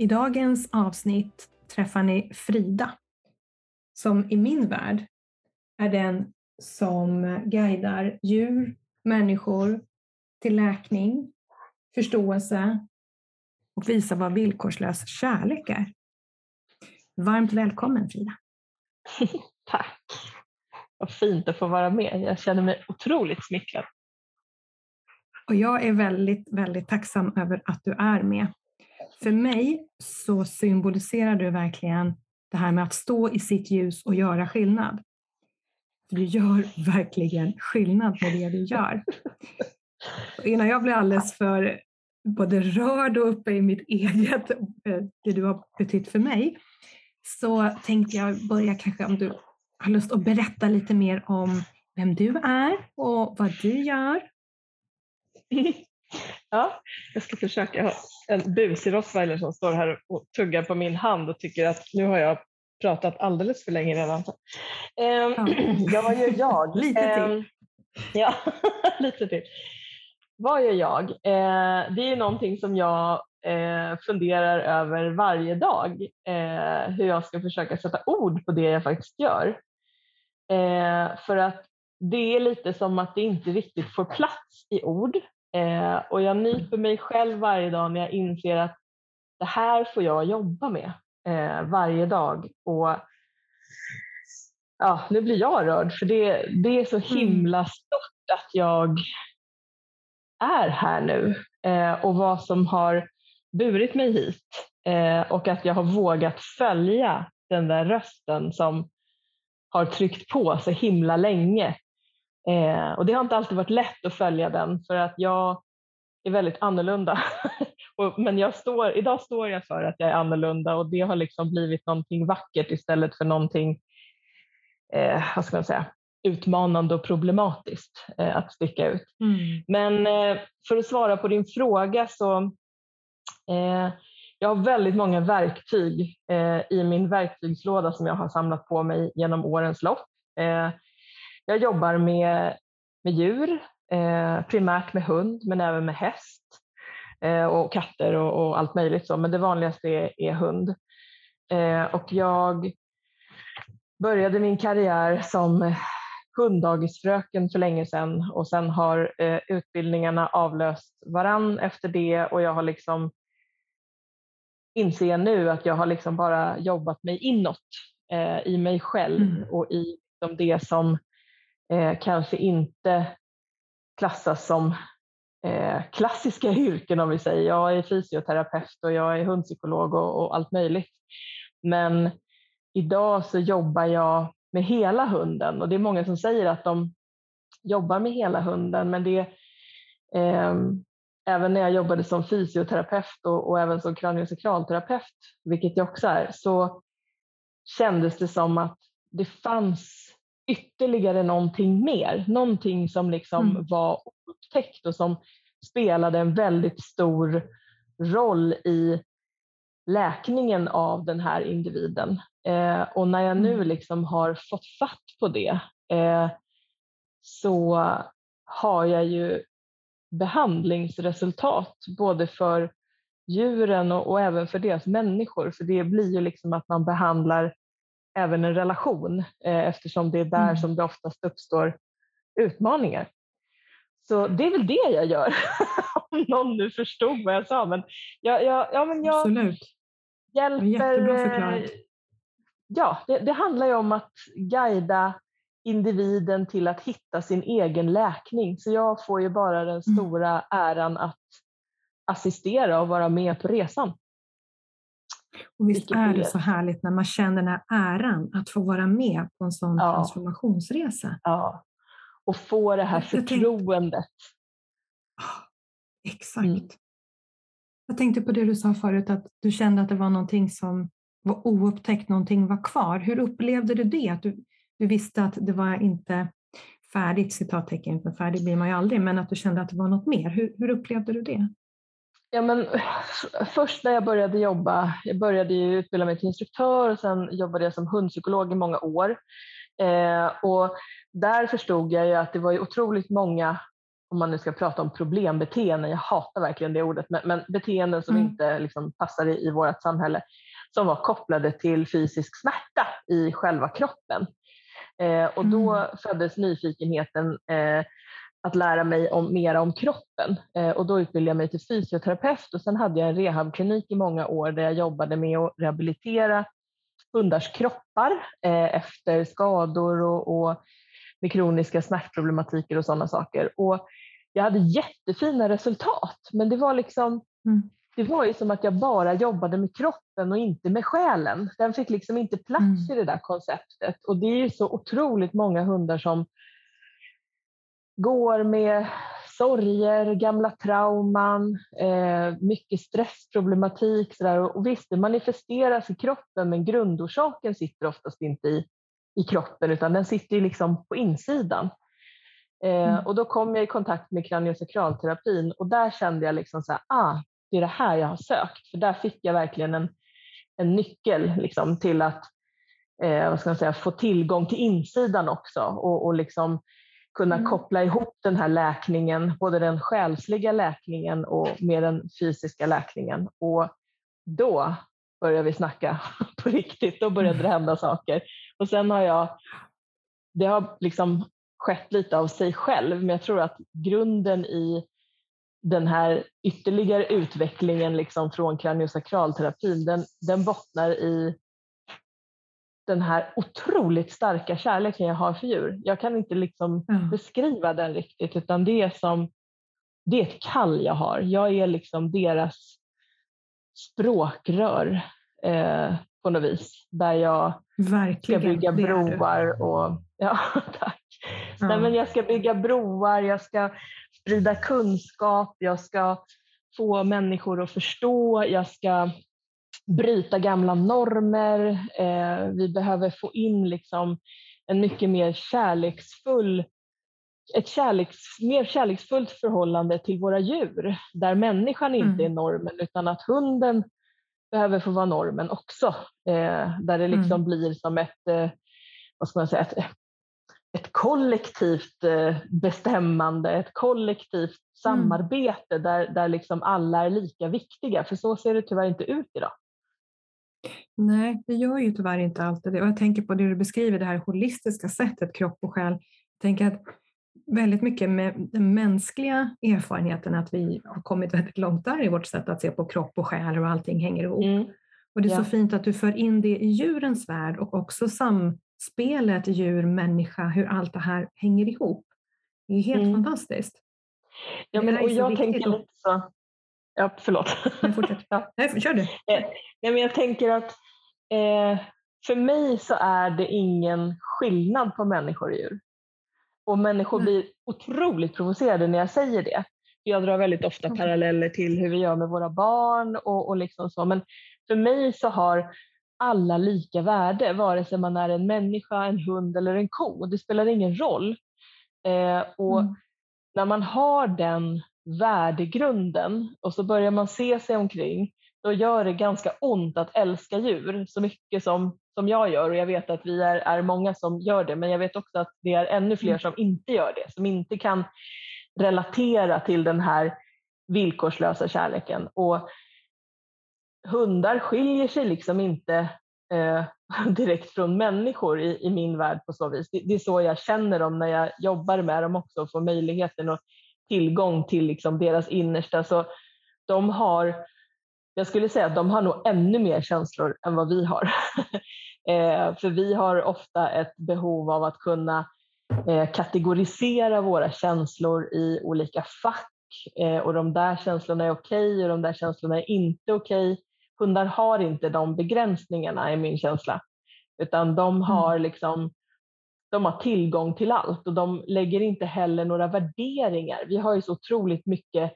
I dagens avsnitt träffar ni Frida, som i min värld är den som guidar djur, människor till läkning, förståelse och visar vad villkorslös kärlek är. Varmt välkommen Frida! Tack! Vad fint att få vara med. Jag känner mig otroligt smickrad. Och jag är väldigt, väldigt tacksam över att du är med. För mig så symboliserar du verkligen det här med att stå i sitt ljus och göra skillnad. Du gör verkligen skillnad med det du gör. Och innan jag blir alldeles för både rörd och uppe i mitt eget, eh, det du har betytt för mig, så tänkte jag börja kanske om du har lust att berätta lite mer om vem du är och vad du gör. Ja, jag ska försöka. Jag har en busig rottweiler som står här och tuggar på min hand och tycker att nu har jag pratat alldeles för länge redan. Ehm, ja. vad gör jag? lite till. Ehm, ja, lite till. Vad gör jag? Eh, det är någonting som jag eh, funderar över varje dag. Eh, hur jag ska försöka sätta ord på det jag faktiskt gör. Eh, för att det är lite som att det inte riktigt får plats i ord. Eh, och jag nyper mig själv varje dag när jag inser att det här får jag jobba med eh, varje dag. Och ja, nu blir jag rörd för det, det är så mm. himla stort att jag är här nu eh, och vad som har burit mig hit eh, och att jag har vågat följa den där rösten som har tryckt på så himla länge Eh, och det har inte alltid varit lätt att följa den för att jag är väldigt annorlunda. Men jag står, idag står jag för att jag är annorlunda och det har liksom blivit någonting vackert istället för någonting eh, vad ska man säga, utmanande och problematiskt eh, att sticka ut. Mm. Men eh, för att svara på din fråga så eh, jag har väldigt många verktyg eh, i min verktygslåda som jag har samlat på mig genom årens lopp. Jag jobbar med, med djur, eh, primärt med hund men även med häst eh, och katter och, och, allt möjligt. Så. Men det vanligaste är, är hund. Eh, och jag började min karriär som hunddagisfröken för länge sedan och sen har eh, utbildningarna avlöst varann efter det och jag har liksom inser nu att jag har liksom bara jobbat mig inåt eh, i mig själv mm. och i liksom det som eh, kanske inte klassas som eh, klassiska yrken om vi säger. Jag är fysioterapeut och jag är hundpsykolog och, och allt möjligt. Men idag så jobbar jag med hela hunden och det är många som säger att de jobbar med hela hunden men det eh, även när jag jobbade som fysioterapeut och, och även som kraniosakralterapeut, vilket jag också är, så kändes det som att det fanns ytterligare någonting mer, någonting som liksom mm. var upptäckt och som spelade en väldigt stor roll i läkningen av den här individen. Eh, och när jag nu mm. liksom har fått fatt på det eh, så har jag ju behandlingsresultat både för djuren och, och, även för deras människor. För det blir ju liksom att man behandlar även en relation eh, eftersom det är där mm. som det oftast uppstår utmaningar. Så det är väl det jag gör, om någon nu förstod vad jag sa. Men jag, jag, ja, men jag Absolut. hjälper... Jättebra förklarat. Ja, det, det handlar ju om att guida individen till att hitta sin egen läkning. Så jag får ju bara den mm. stora äran att assistera och vara med på resan. Och visst är det så härligt när man känner den här äran att få vara med på en sån ja. transformationsresa. Ja, och få det här förtroendet. Exakt. Mm. Jag tänkte på det du sa förut, att du kände att det var någonting som var oupptäckt, någonting var kvar. Hur upplevde du det? Att du, du visste att det var inte färdigt, citattecken, för färdig blir man ju aldrig, men att du kände att det var något mer. Hur, hur upplevde du det? Ja, men, först när jag började jobba, jag började ju utbilda mig till instruktör och sen jobbade jag som hundpsykolog i många år. Eh, och där förstod jag ju att det var ju otroligt många, om man nu ska prata om problembeteenden, jag hatar verkligen det ordet, men, men beteenden som mm. inte liksom, passar i, i vårt samhälle, som var kopplade till fysisk smärta i själva kroppen. Eh, och då mm. föddes nyfikenheten eh, att lära mig om, mera om kroppen eh, och då utbildade jag mig till fysioterapeut och sen hade jag en rehabklinik i många år där jag jobbade med att rehabilitera hundars kroppar eh, efter skador och, och med kroniska smärtproblematiker och sådana saker. Och jag hade jättefina resultat men det var liksom mm. det var ju som att jag bara jobbade med kroppen och inte med själen. Den fick liksom inte plats mm. i det där konceptet och det är ju så otroligt många hundar som går med sorger, gamla trauman, eh, mycket stressproblematik. Så Och visst, det manifesteras i kroppen men grundorsaken sitter oftast inte i, i kroppen utan den sitter liksom på insidan. Eh, mm. Och då kom jag i kontakt med kraniosakralterapin och där kände jag liksom så här, ah, det är det här jag har sökt. För där fick jag verkligen en, en nyckel liksom till att eh, vad ska man säga, få tillgång till insidan också och, och liksom kunna mm. koppla ihop den här läkningen, både den själsliga läkningen och med den fysiska läkningen. Och då börjar vi snacka på riktigt, då började det hända saker. Och sen har jag, det har liksom skett lite av sig själv, men jag tror att grunden i den här ytterligare utvecklingen liksom från kraniosakralterapin, den, den bottnar i den här otroligt starka kärleken jag har för djur. Jag kan inte liksom mm. beskriva den riktigt utan det är som det är ett kall jag har. Jag är liksom deras språkrör eh, på något vis. Där jag Verkligen, ska bygga broar och ja, tack. Mm. Nej, men jag ska bygga broar, jag ska sprida kunskap, jag ska få människor att förstå, jag ska bryta gamla normer. Eh, vi behöver få in liksom en mycket mer kärleksfull ett kärleks, mer kärleksfullt förhållande till våra djur där människan inte mm. är normen utan att hunden behöver få vara normen också. Eh, där det liksom mm. blir som ett, eh, vad ska man säga, ett, ett kollektivt eh, bestämmande, ett kollektivt mm. samarbete där, där liksom alla är lika viktiga. För så ser det tyvärr inte ut idag. Nej, det gör ju tyvärr inte alltid det. Och jag tänker på det du beskriver, det här holistiska sättet, kropp och själ. Jag tänker att väldigt mycket med den mänskliga erfarenheten att vi har kommit väldigt långt där i vårt sätt att se på kropp och själ och allting hänger ihop. Mm. Och det är ja. så fint att du för in det i djurens värld och också samspelet djur-människa, hur allt det här hänger ihop. Det är helt mm. fantastiskt. Ja, men, och jag tänker lite så, Ja, förlåt. ja. Nej, kör du. Eh, nej, men jag tänker att eh, för mig så är det ingen skillnad på människor och djur. Och människor mm. blir otroligt provocerade när jag säger det. Jag drar väldigt ofta mm. paralleller till hur vi gör med våra barn och, och liksom så. Men för mig så har alla lika värde, vare sig man är en människa, en hund eller en ko. Det spelar ingen roll. Eh, och mm. när man har den värdegrunden och så börjar man se sig omkring, då gör det ganska ont att älska djur så mycket som, som jag gör och jag vet att vi är, är många som gör det men jag vet också att det är ännu fler mm. som inte gör det, som inte kan relatera till den här villkorslösa kärleken. Och hundar skiljer sig liksom inte eh, direkt från människor i, i, min värld på så vis. Det, det, är så jag känner dem när jag jobbar med dem också och får möjligheten att tillgång till liksom deras innersta. Så de har, jag skulle säga att de har nog ännu mer känslor än vad vi har. eh, för vi har ofta ett behov av att kunna eh, kategorisera våra känslor i olika fack eh, och de där känslorna är okej okay, och de där känslorna är inte okej. Okay. Hundar har inte de begränsningarna är min känsla, utan de mm. har liksom de har tillgång till allt och de lägger inte heller några värderingar. Vi har ju så otroligt mycket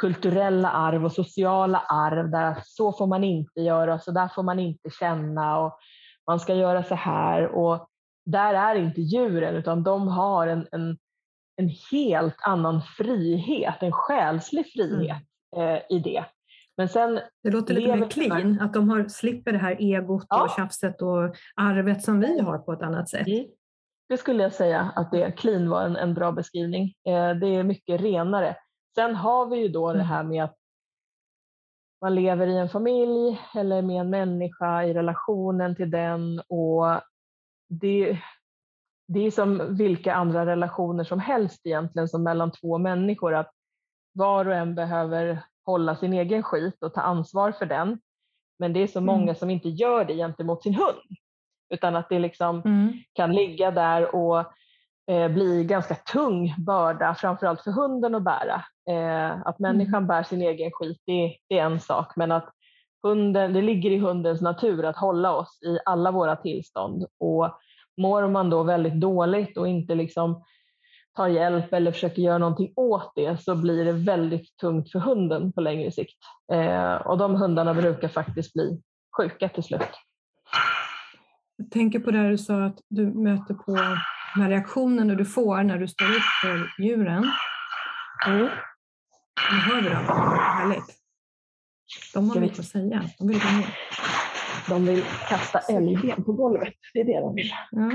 kulturella arv och sociala arv där så får man inte göra, så där får man inte känna och man ska göra så här. Och där är inte djuren utan de har en, en, en helt annan frihet, en själslig frihet mm. eh, i det. Men sen det låter lite mer clean, att de har, slipper det här egot ja. och tjafset och arvet som vi har på ett annat sätt. Mm. Det skulle jag säga att det, clean var en, en bra beskrivning. Eh, det är mycket renare. Sen har vi ju då mm. det här med att man lever i en familj eller med en människa i relationen till den och det, det är som vilka andra relationer som helst egentligen som mellan två människor att var och en behöver hålla sin egen skit och ta ansvar för den. Men det är så många mm. som inte gör det gentemot sin hund. Utan att det liksom mm. kan ligga där och eh, bli ganska tung börda, framförallt för hunden att bära. Eh, att människan mm. bär sin egen skit, det, det, är en sak, men att hunden, det ligger i hundens natur att hålla oss i alla våra tillstånd. Och mår man då väldigt dåligt och inte liksom tar hjälp eller försöker göra någonting åt det så blir det väldigt tungt för hunden på längre sikt. Eh, och de hundarna brukar faktiskt bli sjuka till slut. Jag tänker på det du sa att du möter på de här reaktionerna du får när du står upp för djuren. Mm. Nu hör vi dem. Härligt. De har mycket att säga. De vill gå ner. De vill kasta älgben på golvet. Det är det de vill. Ja.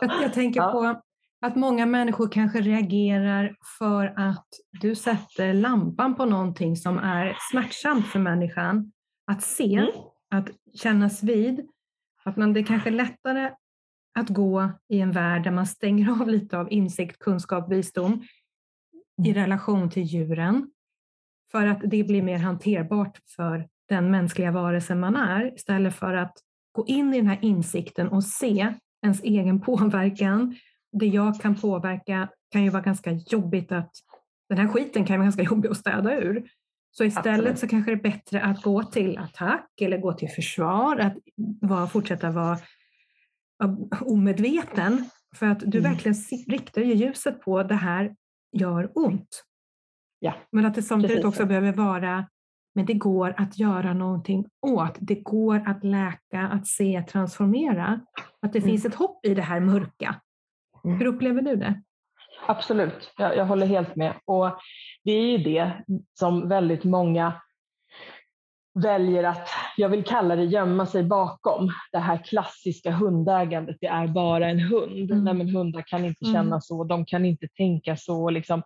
Jag, jag tänker ja. på att många människor kanske reagerar för att du sätter lampan på någonting som är smärtsamt för människan att se, mm. att kännas vid. Att man, det är kanske är lättare att gå i en värld där man stänger av lite av insikt, kunskap, visdom i mm. relation till djuren. För att det blir mer hanterbart för den mänskliga varelsen man är istället för att gå in i den här insikten och se ens egen påverkan. Det jag kan påverka kan ju vara ganska jobbigt att den här skiten kan vara ganska jobbig att städa ur. Så istället Absolut. så kanske det är bättre att gå till attack eller gå till försvar, att vara, fortsätta vara omedveten. För att du mm. verkligen riktar ljuset på det här gör ont. Ja, Men att det samtidigt också behöver vara, men det går att göra någonting åt. Det går att läka, att se, transformera. Att det mm. finns ett hopp i det här mörka. Mm. Hur upplever du det? Absolut, jag, jag håller helt med. Och det är ju det som väldigt många väljer att, jag vill kalla det gömma sig bakom, det här klassiska hundägandet, det är bara en hund. Mm. Nej, men hundar kan inte mm. känna så, de kan inte tänka så. Liksom.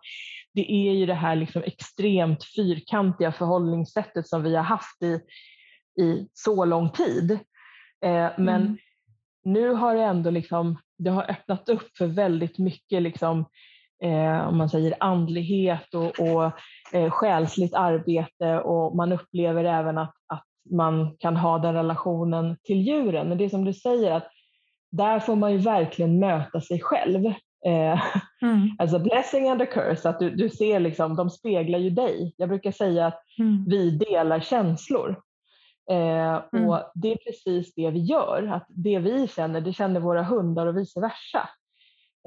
Det är ju det här liksom extremt fyrkantiga förhållningssättet som vi har haft i, i så lång tid. Eh, men mm. nu har det ändå liksom, det har öppnat upp för väldigt mycket liksom, eh, om man säger andlighet och, och eh, själsligt arbete och man upplever även att, att man kan ha den relationen till djuren. Men det är som du säger att där får man ju verkligen möta sig själv. Eh, mm. Alltså blessing and a curse, att du, du ser liksom, de speglar ju dig. Jag brukar säga att mm. vi delar känslor. Eh, mm. Och det är precis det vi gör, att det vi känner, det känner våra hundar och vice versa.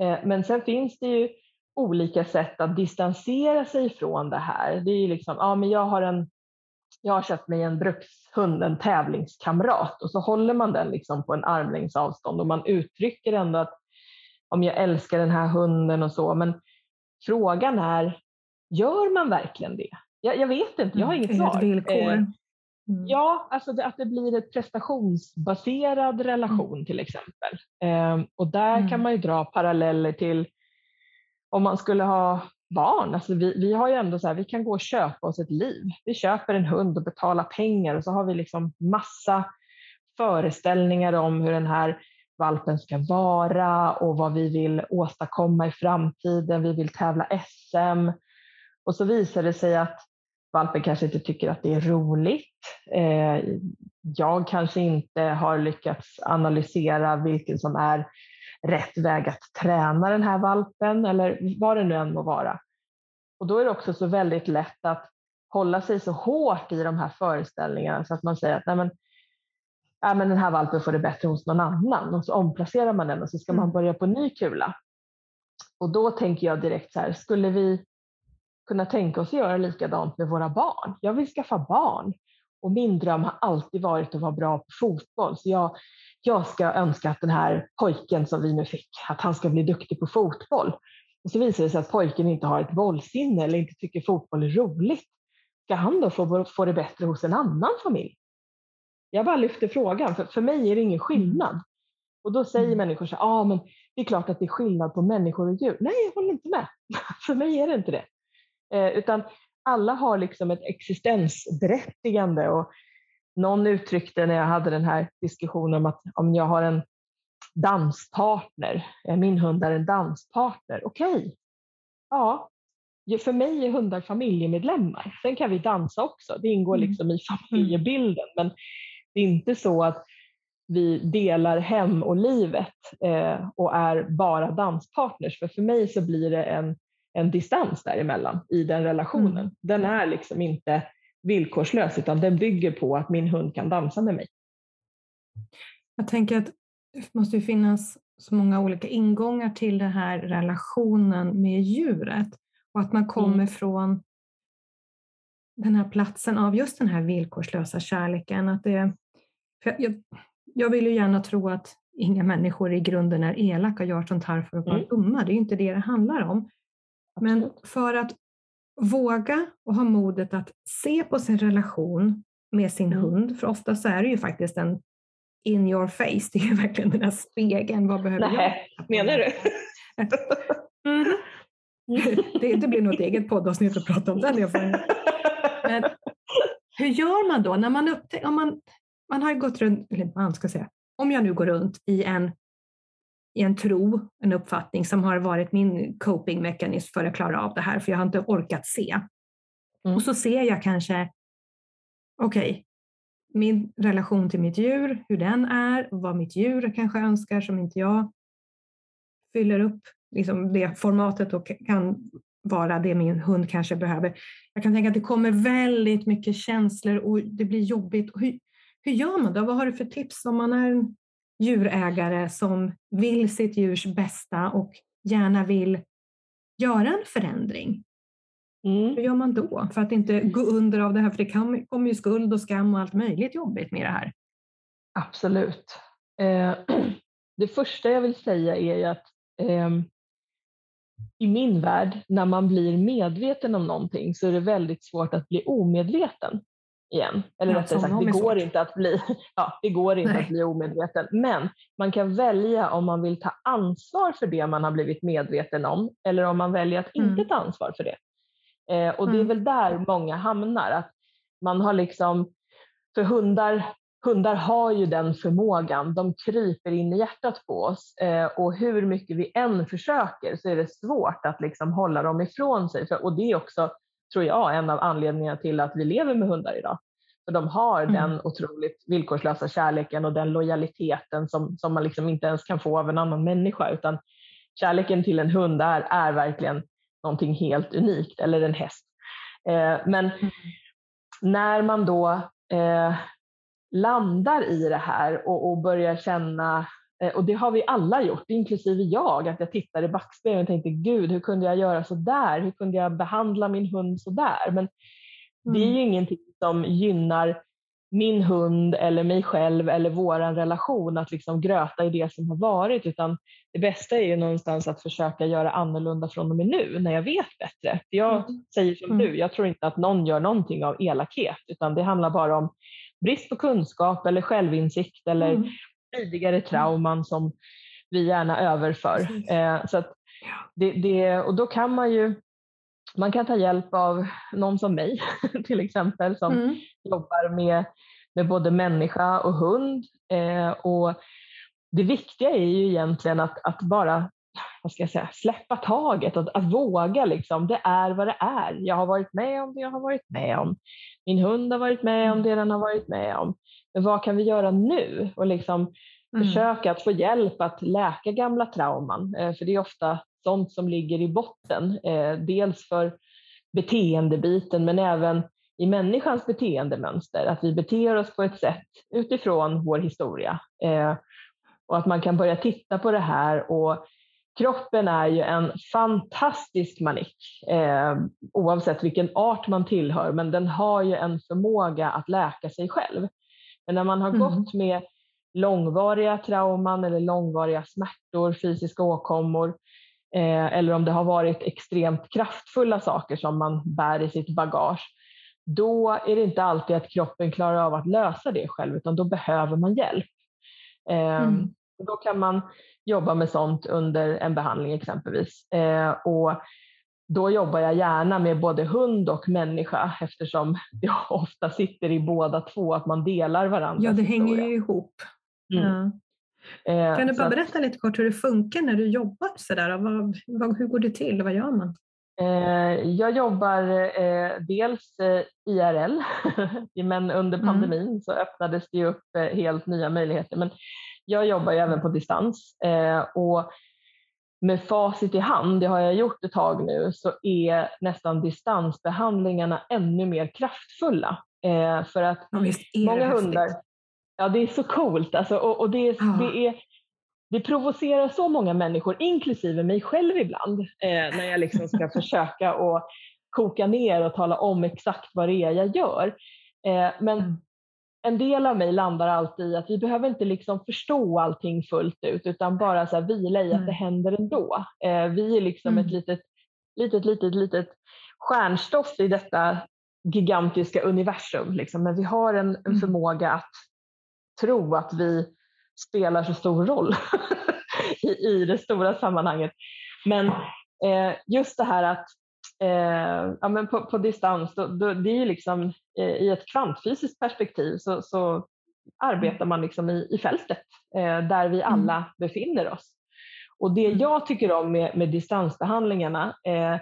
Eh, men sen finns det ju olika sätt att distansera sig från det här. Det är ju liksom, ja men jag har en jag har köpt mig en brukshund, en tävlingskamrat och så håller man den liksom på en armlängds avstånd och man uttrycker ändå att om jag älskar den här hunden och så, men frågan är, gör man verkligen det? Jag, jag vet inte, jag har inget mm, svar. Villkor. Mm. Ja, alltså det, att det blir en prestationsbaserad relation mm. till exempel. Eh, och där mm. kan man ju dra paralleller till om man skulle ha barn, alltså vi, vi har ju ändå så här, vi kan gå och köpa oss ett liv. Vi köper en hund och betalar pengar och så har vi liksom massa föreställningar om hur den här valpen ska vara och vad vi vill åstadkomma i framtiden. Vi vill tävla SM och så visar det sig att valpen kanske inte tycker att det är roligt. Eh, jag kanske inte har lyckats analysera vilken som är rätt väg att träna den här valpen eller vad det nu än må vara. Och då är det också så väldigt lätt att hålla sig så hårt i de här föreställningarna så att man säger att Nej, men, ja, men den här valpen får det bättre hos någon annan och så omplacerar man den och så ska man mm. börja på ny kula. Och då tänker jag direkt så här, skulle vi kunna tänka oss att göra likadant med våra barn. Jag vill skaffa barn och min dröm har alltid varit att vara bra på fotboll. Så jag, jag ska önska att den här pojken som vi nu fick, att han ska bli duktig på fotboll. Och så visar det sig att pojken inte har ett bollsinne eller inte tycker fotboll är roligt. Ska han då få, få det bättre hos en annan familj? Jag bara lyfter frågan, för, för mig är det ingen skillnad. Och då säger mm. människor så ja ah, men det är klart att det är skillnad på människor och djur. Nej, jag håller inte med. för mig är det inte det. Eh, utan alla har liksom ett existensberättigande och någon uttryckte när jag hade den här diskussionen om att om jag har en danspartner, eh, min hund är en danspartner, okej. Okay. Ja, för mig är hundar familjemedlemmar. Sen kan vi dansa också, det ingår mm. liksom i familjebilden. Men det är inte så att vi delar hem och livet eh, och är bara danspartners. För för mig så blir det en, en distans däremellan i den relationen. Mm. Den är liksom inte villkorslös utan den bygger på att min hund kan dansa med mig. Jag tänker att det måste finnas så många olika ingångar till den här relationen med djuret och att man kommer mm. från den här platsen av just den här villkorslösa kärleken. Att det, jag, jag vill ju gärna tro att inga människor i grunden är elaka och gör sånt här för att vara mm. dumma. Det är ju inte det det handlar om. Men för att våga och ha modet att se på sin relation med sin mm. hund, för ofta så är det ju faktiskt en in your face, det är ju verkligen den där spegeln. Vad behöver Nej, jag? menar du? mm. det, det blir nog ett eget poddavsnitt att prata om den erfarenheten. Men hur gör man då när man upptäcker, om man, man har gått runt, eller man ska säga, om jag nu går runt i en, i en tro, en uppfattning som har varit min copingmekanism för att klara av det här, för jag har inte orkat se. Mm. Och så ser jag kanske, okej, okay, min relation till mitt djur, hur den är, vad mitt djur kanske önskar som inte jag fyller upp liksom det formatet och kan vara det min hund kanske behöver. Jag kan tänka att det kommer väldigt mycket känslor och det blir jobbigt. Hur, hur gör man då? Vad har du för tips om man är en djurägare som vill sitt djurs bästa och gärna vill göra en förändring? Mm. Hur gör man då för att inte gå under av det här? För det kan, kommer ju skuld och skam och allt möjligt jobbigt med det här. Absolut. Eh, det första jag vill säga är ju att eh, i min värld, när man blir medveten om någonting så är det väldigt svårt att bli omedveten igen. Eller ja, rättare sagt, det går, inte att bli, ja, det går inte att bli omedveten. Men man kan välja om man vill ta ansvar för det man har blivit medveten om eller om man väljer att inte mm. ta ansvar för det. Eh, och det är mm. väl där många hamnar. Att man har liksom, för hundar, hundar har ju den förmågan, de kryper in i hjärtat på oss eh, och hur mycket vi än försöker så är det svårt att liksom hålla dem ifrån sig. För, och det är också, tror jag, en av anledningarna till att vi lever med hundar idag. För de har mm. den otroligt villkorslösa kärleken och den lojaliteten som, som man liksom inte ens kan få av en annan människa. Utan kärleken till en hund är, är verkligen någonting helt unikt, eller en häst. Eh, men mm. när man då eh, landar i det här och, och börjar känna, och det har vi alla gjort, inklusive jag, att jag tittar i backspegeln och tänkte gud, hur kunde jag göra så där? Hur kunde jag behandla min hund så där? Men mm. det är ju mm. ingenting som gynnar min hund eller mig själv eller vår relation att liksom gröta i det som har varit utan det bästa är ju någonstans att försöka göra annorlunda från och med nu när jag vet bättre. För jag mm. säger som mm. du, jag tror inte att någon gör någonting av elakhet utan det handlar bara om brist på kunskap eller självinsikt eller mm. Tidigare trauman som vi gärna överför. Eh, så det, det, och då kan man ju man kan ta hjälp av någon som mig till exempel som mm. jobbar med, med både människa och hund. Eh, och det viktiga är ju egentligen att, att bara vad ska jag säga, släppa taget, att, att våga. Liksom. Det är vad det är. Jag har varit med om det jag har varit med om. Min hund har varit med om det den har varit med om. Men vad kan vi göra nu? Och liksom mm. försöka att få hjälp att läka gamla trauman. Eh, för det är ofta sånt som ligger i botten. Eh, dels för beteendebiten men även i människans beteendemönster. Att vi beter oss på ett sätt utifrån vår historia. Eh, och att man kan börja titta på det här och kroppen är ju en fantastisk manik eh, oavsett vilken art man tillhör, men den har ju en förmåga att läka sig själv. Men när man har mm. gått med långvariga trauman eller långvariga smärtor, fysiska åkommor, eh, eller om det har varit extremt kraftfulla saker som man bär i sitt bagage, då är det inte alltid att kroppen klarar av att lösa det själv, utan då behöver man hjälp. Eh, mm. Då kan man jobba med sånt under en behandling exempelvis. Eh, och då jobbar jag gärna med både hund och människa eftersom det ofta sitter i båda två, att man delar varandra. Ja, det hänger ju ihop. Mm. Ja. Eh, kan du bara berätta lite kort hur det funkar när du jobbar sådär? Vad, vad, hur går det till vad gör man? Eh, jag jobbar eh, dels IRL, men under mm. pandemin mm. så öppnades det upp helt nya möjligheter. Men jag jobbar ju även på distans och med facit i hand, det har jag gjort ett tag nu, så är nästan distansbehandlingarna ännu mer kraftfulla. för att många hundar, Ja, det är så coolt alltså, och, och det, ja. det, är, det provocerar så många människor, inklusive mig själv ibland, eh, när jag liksom ska försöka att koka ner och tala om exakt vad det är jag gör. Eh, men mm. En del av mig landar alltid i att vi behöver inte liksom förstå allting fullt ut utan bara så vila i att mm. det händer ändå. Eh, vi är liksom mm. ett litet, litet, litet, litet stjärnstoff i detta gigantiska universum. Liksom. Men vi har en, en mm. förmåga att tro att vi spelar så stor roll i, i det stora sammanhanget. Men eh, just det här att eh, ja, men på, på distans, då, då, det är ju liksom i ett kvantfysiskt perspektiv så, så arbetar man liksom i, i fältet eh, där vi mm. alla mm. befinner oss. Och det mm. jag tycker om med, med distansbehandlingarna, eh,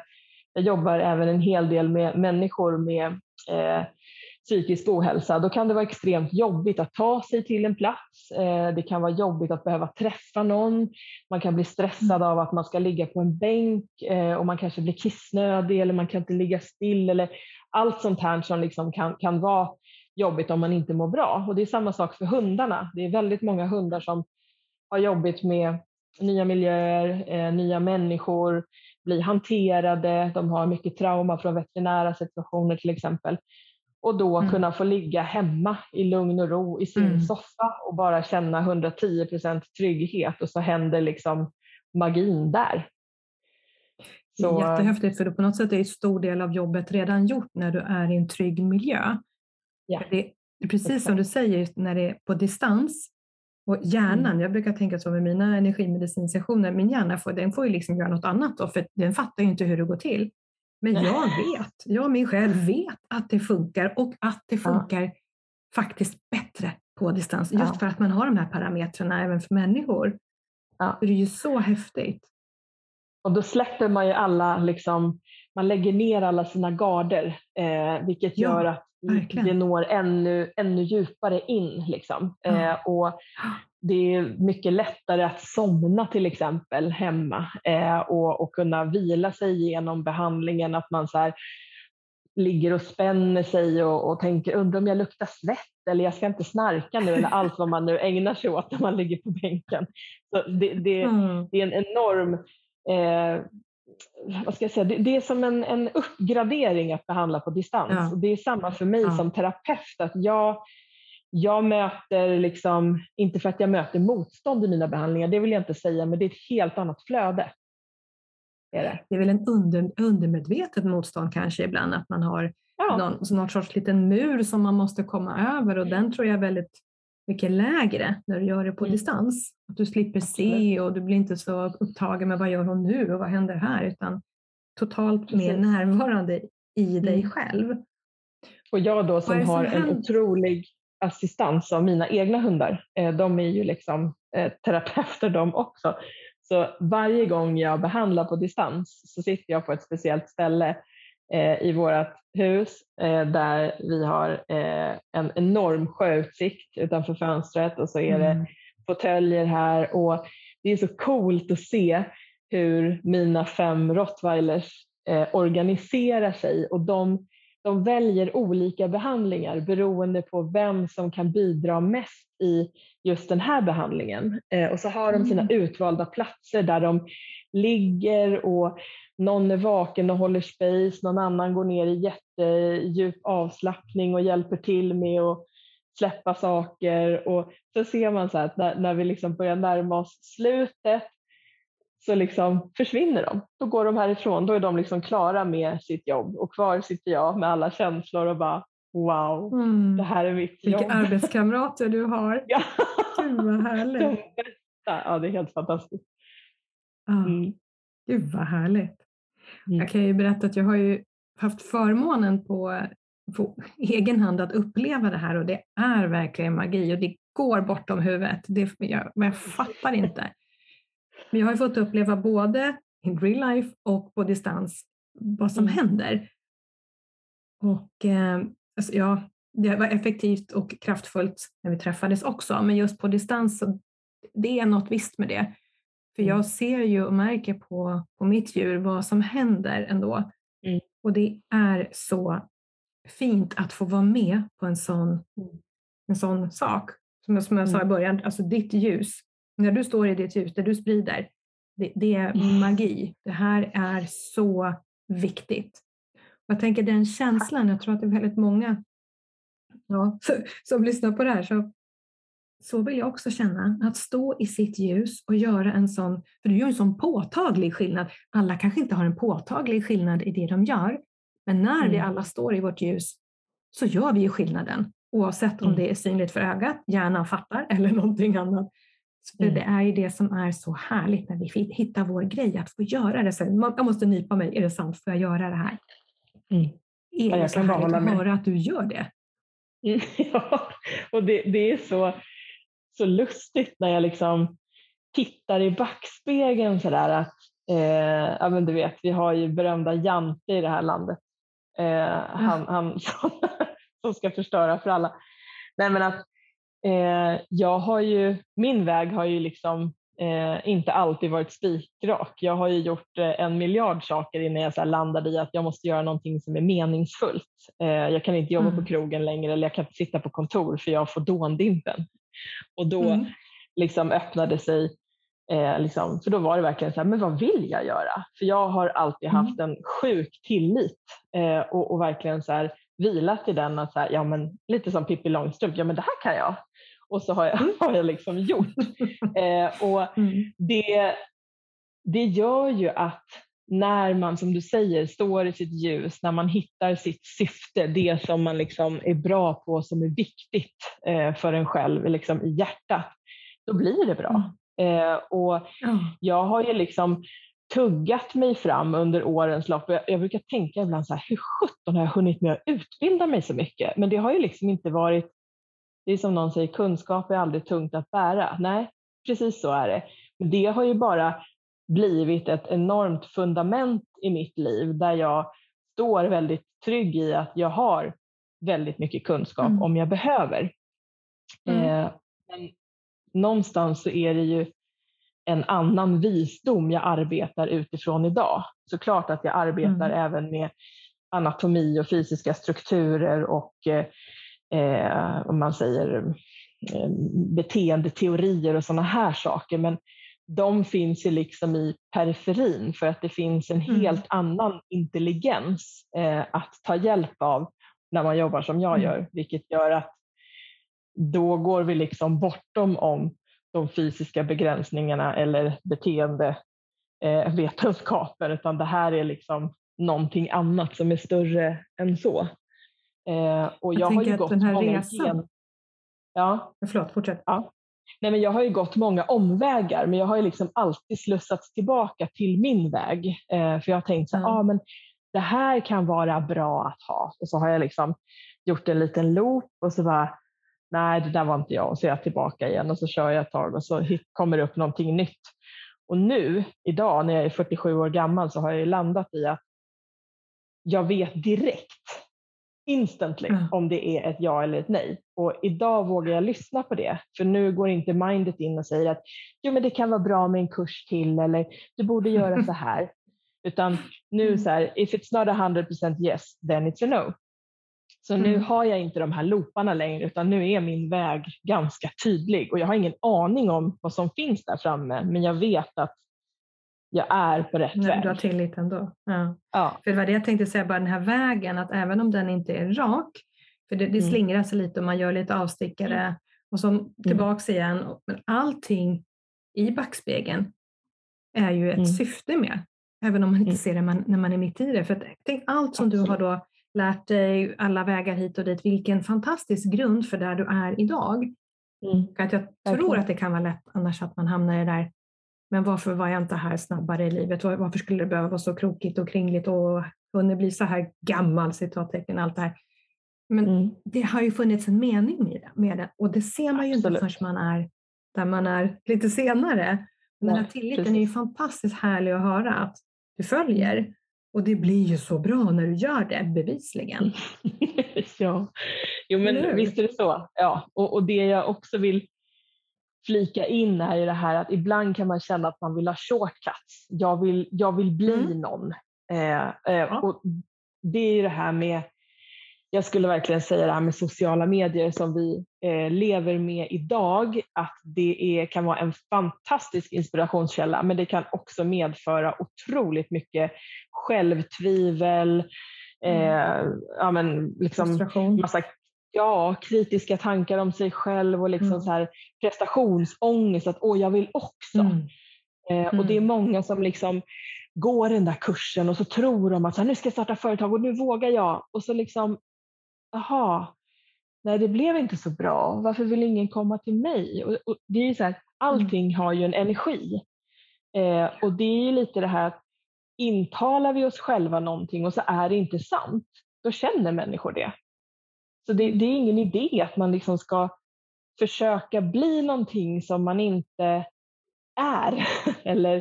jag jobbar även en hel del med människor med eh, psykisk ohälsa, då kan det vara extremt jobbigt att ta sig till en plats. Eh, det kan vara jobbigt att behöva träffa någon. Man kan bli stressad av att man ska ligga på en bänk eh, och man kanske blir kissnödig eller man kan inte ligga still eller allt sånt här som liksom kan, kan vara jobbigt om man inte mår bra. Och det är samma sak för hundarna. Det är väldigt många hundar som har jobbigt med nya miljöer, eh, nya människor, bli hanterade, de har mycket trauma från veterinära situationer till exempel och då mm. kunna få ligga hemma i lugn och ro i sin mm. soffa och bara känna 110% trygghet och så händer liksom magin där. Så... Jättehäftigt för på något sätt är en stor del av jobbet redan gjort när du är i en trygg miljö. Ja. Det är precis som du säger när det är på distans och hjärnan, mm. jag brukar tänka så med mina energimedicinsessioner, min hjärna får, den får ju liksom göra något annat då, för den fattar ju inte hur det går till. Men jag vet, jag min själv vet att det funkar och att det funkar ja. faktiskt bättre på distans. Just ja. för att man har de här parametrarna även för människor. Ja. Det är ju så häftigt. Och då släpper man ju alla, liksom, man lägger ner alla sina garder, eh, vilket ja, gör att verkligen. det når ännu, ännu djupare in. Liksom. Eh, och det är mycket lättare att somna till exempel hemma eh, och, och kunna vila sig igenom behandlingen. Att man så här, ligger och spänner sig och, och tänker undrar om jag luktar svett eller jag ska inte snarka nu eller allt vad man nu ägnar sig åt när man ligger på bänken. Så det, det, mm. det är en enorm eh, vad ska jag säga, det, det är som en, en uppgradering att behandla på distans. Ja. Och det är samma för mig ja. som terapeut. Att jag, jag möter, liksom, inte för att jag möter motstånd i mina behandlingar, det vill jag inte säga, men det är ett helt annat flöde. Är det. det är väl en under, undermedvetet motstånd kanske ibland, att man har ja. någon, någon sorts liten mur som man måste komma över och den tror jag är väldigt mycket lägre när du gör det på mm. distans. Att du slipper se och du blir inte så upptagen med vad gör hon nu och vad händer här, utan totalt Precis. mer närvarande i dig mm. själv. Och jag då som har en otrolig assistans av mina egna hundar. Eh, de är ju liksom eh, terapeuter de också. Så varje gång jag behandlar på distans så sitter jag på ett speciellt ställe i vårt hus där vi har en enorm sjöutsikt utanför fönstret och så är det mm. fåtöljer här och det är så coolt att se hur mina fem rottweilers organiserar sig och de de väljer olika behandlingar beroende på vem som kan bidra mest i just den här behandlingen. Eh, och så har de sina mm. utvalda platser där de ligger och någon är vaken och håller space, någon annan går ner i jättedjup avslappning och hjälper till med att släppa saker. Och så ser man så att när, när vi liksom börjar närma oss slutet så liksom försvinner de. Då går de härifrån, då är de liksom klara med sitt jobb och kvar sitter jag med alla känslor och bara wow, mm. det här är mitt Vilka jobb. Vilka arbetskamrater du har. ja. Gud vad härligt. Ja, det är helt fantastiskt. Mm. Gud vad härligt. Mm. Jag kan ju berätta att jag har ju haft förmånen på, på egen hand att uppleva det här och det är verkligen magi och det går bortom huvudet. Det, jag, jag fattar inte. Men jag har fått uppleva både in real life och på distans vad som mm. händer. Och eh, alltså, ja, det var effektivt och kraftfullt när vi träffades också, men just på distans, så det är något visst med det. För jag mm. ser ju och märker på, på mitt djur vad som händer ändå. Mm. Och det är så fint att få vara med på en sån, mm. en sån sak. Som jag, som jag sa i mm. början, alltså ditt ljus. När du står i ditt ljus, det du sprider, det, det är magi. Det här är så viktigt. Och jag tänker den känslan, jag tror att det är väldigt många ja, som lyssnar på det här, så så vill jag också känna, att stå i sitt ljus och göra en sån, för du gör en sån påtaglig skillnad. Alla kanske inte har en påtaglig skillnad i det de gör, men när mm. vi alla står i vårt ljus så gör vi ju skillnaden, oavsett om mm. det är synligt för ögat, hjärnan fattar eller någonting annat. För mm. det är ju det som är så härligt när vi hittar vår grej, att få göra det. Så jag måste nypa mig, är det sant, får jag göra det här? Mm. Är det ja, så härligt att höra att du gör det? Ja, och det, det är så så lustigt när jag liksom tittar i backspegeln sådär att, eh, ja men du vet, vi har ju berömda Jante i det här landet. Eh, han, han som, som ska förstöra för alla. Nej men att eh, jag har ju, min väg har ju liksom eh, inte alltid varit spikrak. Jag har ju gjort eh, en miljard saker innan jag så landade i att jag måste göra någonting som är meningsfullt. Eh, jag kan inte jobba mm. på krogen längre eller jag kan inte sitta på kontor för jag får dåndimpen. Och då mm. liksom öppnade sig, eh, liksom, för då var det verkligen så här, men vad vill jag göra? För jag har alltid mm. haft en sjuk tillit eh, och, och, verkligen så här, vilat i den, att så här, ja, men, lite som Pippi Långstrump, ja men det här kan jag. Och så har jag, mm. har jag liksom gjort. Eh, och mm. det, det gör ju att när man, som du säger, står i sitt ljus, när man hittar sitt syfte, det som man liksom är bra på, som är viktigt eh, för en själv liksom i hjärtat, då blir det bra. Mm. Eh, och mm. Jag har ju liksom tuggat mig fram under årens lopp. Jag, jag brukar tänka ibland så här, hur sjutton har jag hunnit med att utbilda mig så mycket? Men det har ju liksom inte varit, det är som någon säger, kunskap är aldrig tungt att bära. Nej, precis så är det. Men det har ju bara blivit ett enormt fundament i mitt liv där jag står väldigt trygg i att jag har väldigt mycket kunskap mm. om jag behöver. Mm. Eh, men någonstans så är det ju en annan visdom jag arbetar utifrån idag. Såklart att jag arbetar mm. även med anatomi och fysiska strukturer och eh, om man säger eh, beteendeteorier och sådana här saker. Men de finns ju liksom i periferin för att det finns en mm. helt annan intelligens eh, att ta hjälp av när man jobbar som jag mm. gör, vilket gör att då går vi liksom bortom om de fysiska begränsningarna eller beteendevetenskapen, eh, utan det här är liksom någonting annat som är större än så. Eh, och jag, jag har ju gått den här resan... Gen... Ja. Förlåt, fortsätt. Ja. Nej, men jag har ju gått många omvägar men jag har ju liksom alltid slussats tillbaka till min väg. Eh, för jag har tänkt så mm. ah, men det här kan vara bra att ha. Och så har jag liksom gjort en liten loop och så bara, nej det där var inte jag. Och så är jag tillbaka igen och så kör jag ett tag och så kommer det upp någonting nytt. Och nu, idag när jag är 47 år gammal så har jag landat i att jag vet direkt instantly mm. om det är ett ja eller ett nej. Och idag vågar jag lyssna på det, för nu går inte mindet in och säger att jo, men det kan vara bra med en kurs till eller du borde göra så här. Utan nu mm. så här, if it's not a hundred percent yes, then it's a no. Så nu mm. har jag inte de här looparna längre utan nu är min väg ganska tydlig och jag har ingen aning om vad som finns där framme men jag vet att jag är på rätt Nej, väg. Du har tillit ändå. Ja. Ja. För det var det jag tänkte säga, bara den här vägen, att även om den inte är rak, för det, det mm. slingrar sig lite och man gör lite avstickare mm. och så tillbaks mm. igen. Men allting i backspegeln är ju ett mm. syfte med, även om man inte mm. ser det när man är mitt i det. För tänk allt som Absolut. du har då lärt dig, alla vägar hit och dit, vilken fantastisk grund för där du är idag. Mm. Att jag tror att det kan vara lätt annars att man hamnar i det där, men varför var jag inte här snabbare i livet? Varför skulle det behöva vara så krokigt och kringligt och hunnit bli så här gammal, citattecken, allt det här. Men mm. det har ju funnits en mening med det och det ser man ju Absolut. inte förrän man är där man är lite senare. Den här tilliten precis. är ju fantastiskt härlig att höra att du följer och det blir ju så bra när du gör det, bevisligen. ja, jo men visst är det så. Ja. Och, och det jag också vill flika in är ju det här att ibland kan man känna att man vill ha shortcuts. Jag vill, jag vill bli mm. någon. Eh, eh, och det är ju det här med jag skulle verkligen säga det här med sociala medier som vi eh, lever med idag, att det är, kan vara en fantastisk inspirationskälla, men det kan också medföra otroligt mycket självtvivel, eh, ja, men liksom massa ja, kritiska tankar om sig själv och liksom mm. så här prestationsångest, att åh, jag vill också. Mm. Eh, och det är mm. många som liksom går den där kursen och så tror de att så här, nu ska jag starta företag och nu vågar jag. Och så liksom jaha, nej det blev inte så bra, varför vill ingen komma till mig? Och, och det är ju så här, allting mm. har ju en energi. Eh, och det är ju lite det här att intalar vi oss själva någonting och så är det inte sant, då känner människor det. Så det, det är ingen idé att man liksom ska försöka bli någonting som man inte är eller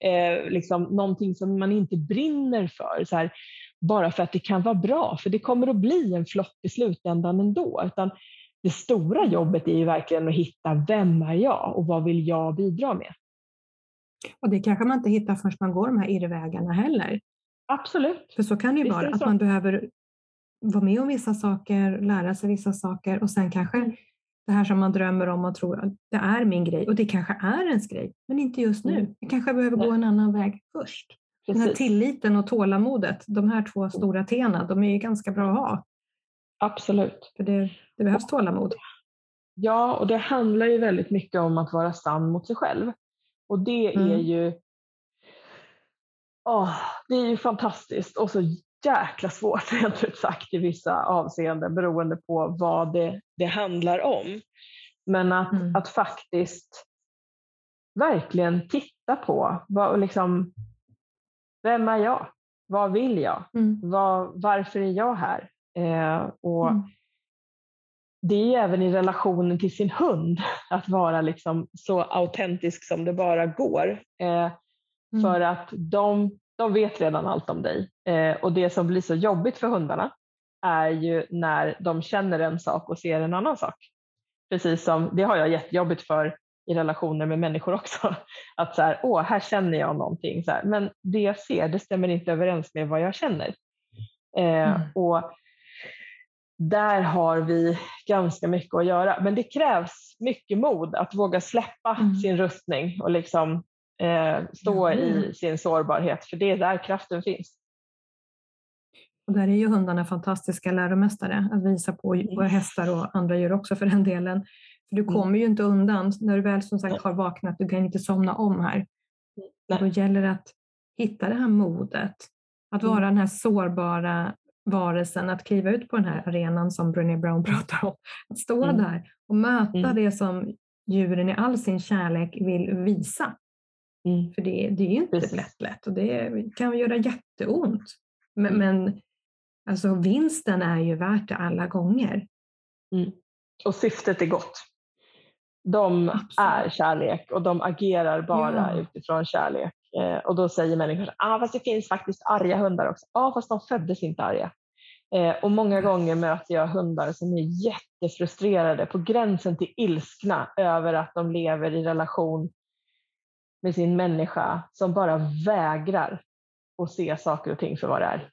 eh, liksom någonting som man inte brinner för. Så här, bara för att det kan vara bra, för det kommer att bli en flopp i slutändan ändå. Utan det stora jobbet är ju verkligen att hitta vem är jag och vad vill jag bidra med? Och det kanske man inte hittar förrän man går de här irrvägarna heller. Absolut. För så kan det ju vara, att man behöver vara med om vissa saker, lära sig vissa saker och sen kanske mm. det här som man drömmer om och tror att det är min grej och det kanske är ens grej, men inte just nu. Mm. Jag kanske behöver gå en annan väg först. Precis. Den här tilliten och tålamodet, de här två stora tena, de är ju ganska bra att ha. Absolut. För det, det behövs tålamod. Ja, och det handlar ju väldigt mycket om att vara sann mot sig själv. Och det mm. är ju oh, det är ju fantastiskt och så jäkla svårt rent ut sagt i vissa avseenden beroende på vad det, det handlar om. Men att, mm. att faktiskt verkligen titta på vad, liksom, vem är jag? Vad vill jag? Mm. Var, varför är jag här? Eh, och mm. Det är även i relationen till sin hund att vara liksom så autentisk som det bara går. Eh, mm. För att de, de vet redan allt om dig. Eh, och det som blir så jobbigt för hundarna är ju när de känner en sak och ser en annan sak. Precis som, det har jag jättejobbigt för i relationer med människor också. Att så här, åh, här känner jag någonting. Så här, men det jag ser, det stämmer inte överens med vad jag känner. Eh, mm. Och där har vi ganska mycket att göra. Men det krävs mycket mod att våga släppa mm. sin rustning och liksom eh, stå mm. i sin sårbarhet, för det är där kraften finns. Och där är ju hundarna fantastiska läromästare att visa på, våra hästar och andra djur också för den delen. För du mm. kommer ju inte undan när du väl som sagt har vaknat, du kan inte somna om här. Nej. Då gäller det att hitta det här modet, att mm. vara den här sårbara varelsen, att kliva ut på den här arenan som Brené Brown pratar om. Att stå mm. där och möta mm. det som djuren i all sin kärlek vill visa. Mm. För det, det är ju inte lätt, lätt och det kan göra jätteont. Men, mm. men alltså, vinsten är ju värt det alla gånger. Mm. Och syftet är gott. De Absolut. är kärlek och de agerar bara ja. utifrån kärlek. Eh, och då säger människor ah, fast det finns faktiskt arga hundar också. Ja, ah, fast de föddes inte arga. Eh, och många gånger möter jag hundar som är jättefrustrerade, på gränsen till ilskna över att de lever i relation med sin människa som bara vägrar att se saker och ting för vad det är.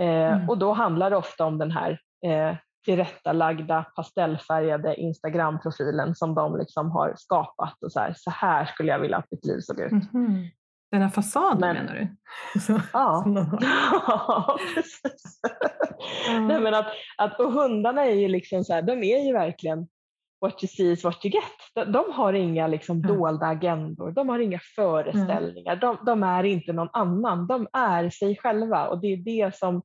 Eh, mm. Och då handlar det ofta om den här eh, tillrättalagda pastellfärgade Instagram-profilen som de liksom har skapat. Och så, här, så här skulle jag vilja att mitt liv såg ut. Mm -hmm. Den här fasaden men, menar du? Så, ja, ja precis. Mm. Nej, men att, att, och hundarna är ju liksom så här, de är ju verkligen what you see is what you get. De, de har inga liksom mm. dolda agendor, de har inga föreställningar, mm. de, de, är inte någon annan, de är sig själva och det är det som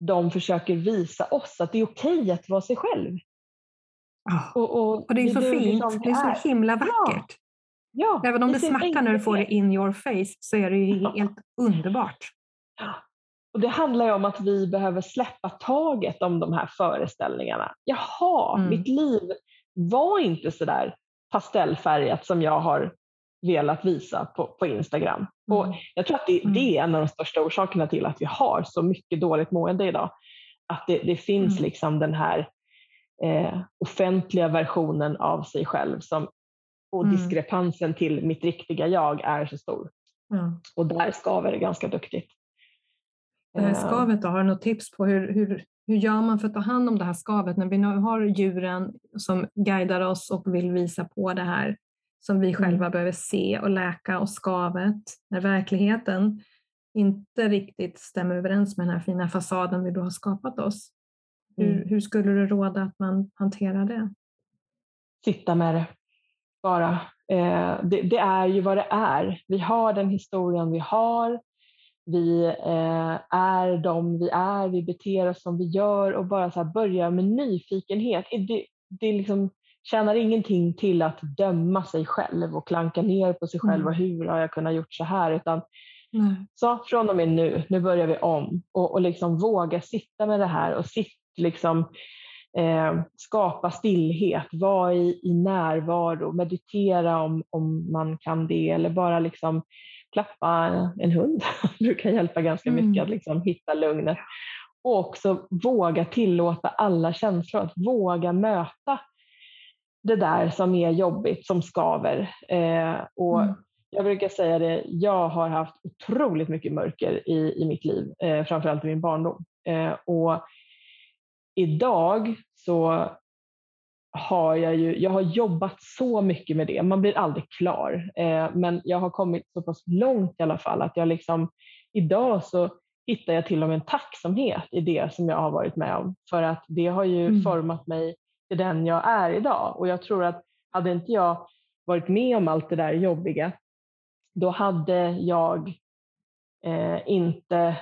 de försöker visa oss, att det är okej att vara sig själv. Oh. Och, och, och, det är så fint, det, det är så himla vackert. Ja. Även om det, det smärtar när du får det in your face så är det ju ja. helt underbart. Och Det handlar ju om att vi behöver släppa taget om de här föreställningarna. Jaha, mm. mitt liv var inte så där pastellfärgat som jag har velat visa på, på Instagram. Mm. Och jag tror att det, det, är mm. en av de största orsakerna till att vi har så mycket dåligt mående idag. Att det, det finns mm. liksom den här eh, offentliga versionen av sig själv som, och mm. diskrepansen till mitt riktiga jag är så stor. Och där skaver det ganska duktigt. Det här eh. skavet då, har du något tips på hur, hur, hur gör man för att ta hand om det här skavet när vi nu har djuren som guidar oss och vill visa på det här som vi själva mm. behöver se och läka och skavet när verkligheten inte riktigt stämmer överens med den här fina fasaden vi då har skapat oss. Hur, mm. hur skulle du råda att man hanterar det? Sitta med det, bara. Eh, det, det, är ju vad det är. Vi har den historien vi har vi eh, är de vi är, vi beter oss som vi gör och bara så börja med nyfikenhet. Det, det liksom tjänar ingenting till att döma sig själv och klanka ner på sig själv mm. och hur har jag kunnat gjort så här utan mm. så från och med nu, nu börjar vi om och, och liksom våga sitta med det här och sitt, liksom, eh, skapa stillhet, vara i, i närvaro, meditera om, om man kan det eller bara liksom klappa en hund brukar hjälpa ganska mycket mm. att liksom hitta lugnet. Och också våga tillåta alla känslor, att våga möta det där som är jobbigt, som skaver. Eh, och mm. Jag brukar säga det, jag har haft otroligt mycket mörker i, i mitt liv, eh, framförallt i min barndom. Eh, och idag så har jag ju, jag har jobbat så mycket med det, man blir aldrig klar, eh, men jag har kommit så pass långt i alla fall att jag liksom idag så hittar jag till och med en tacksamhet i det som jag har varit med om. För att det har ju mm. format mig till den jag är idag. Och jag tror att hade inte jag varit med om allt det där jobbiga då hade jag eh, inte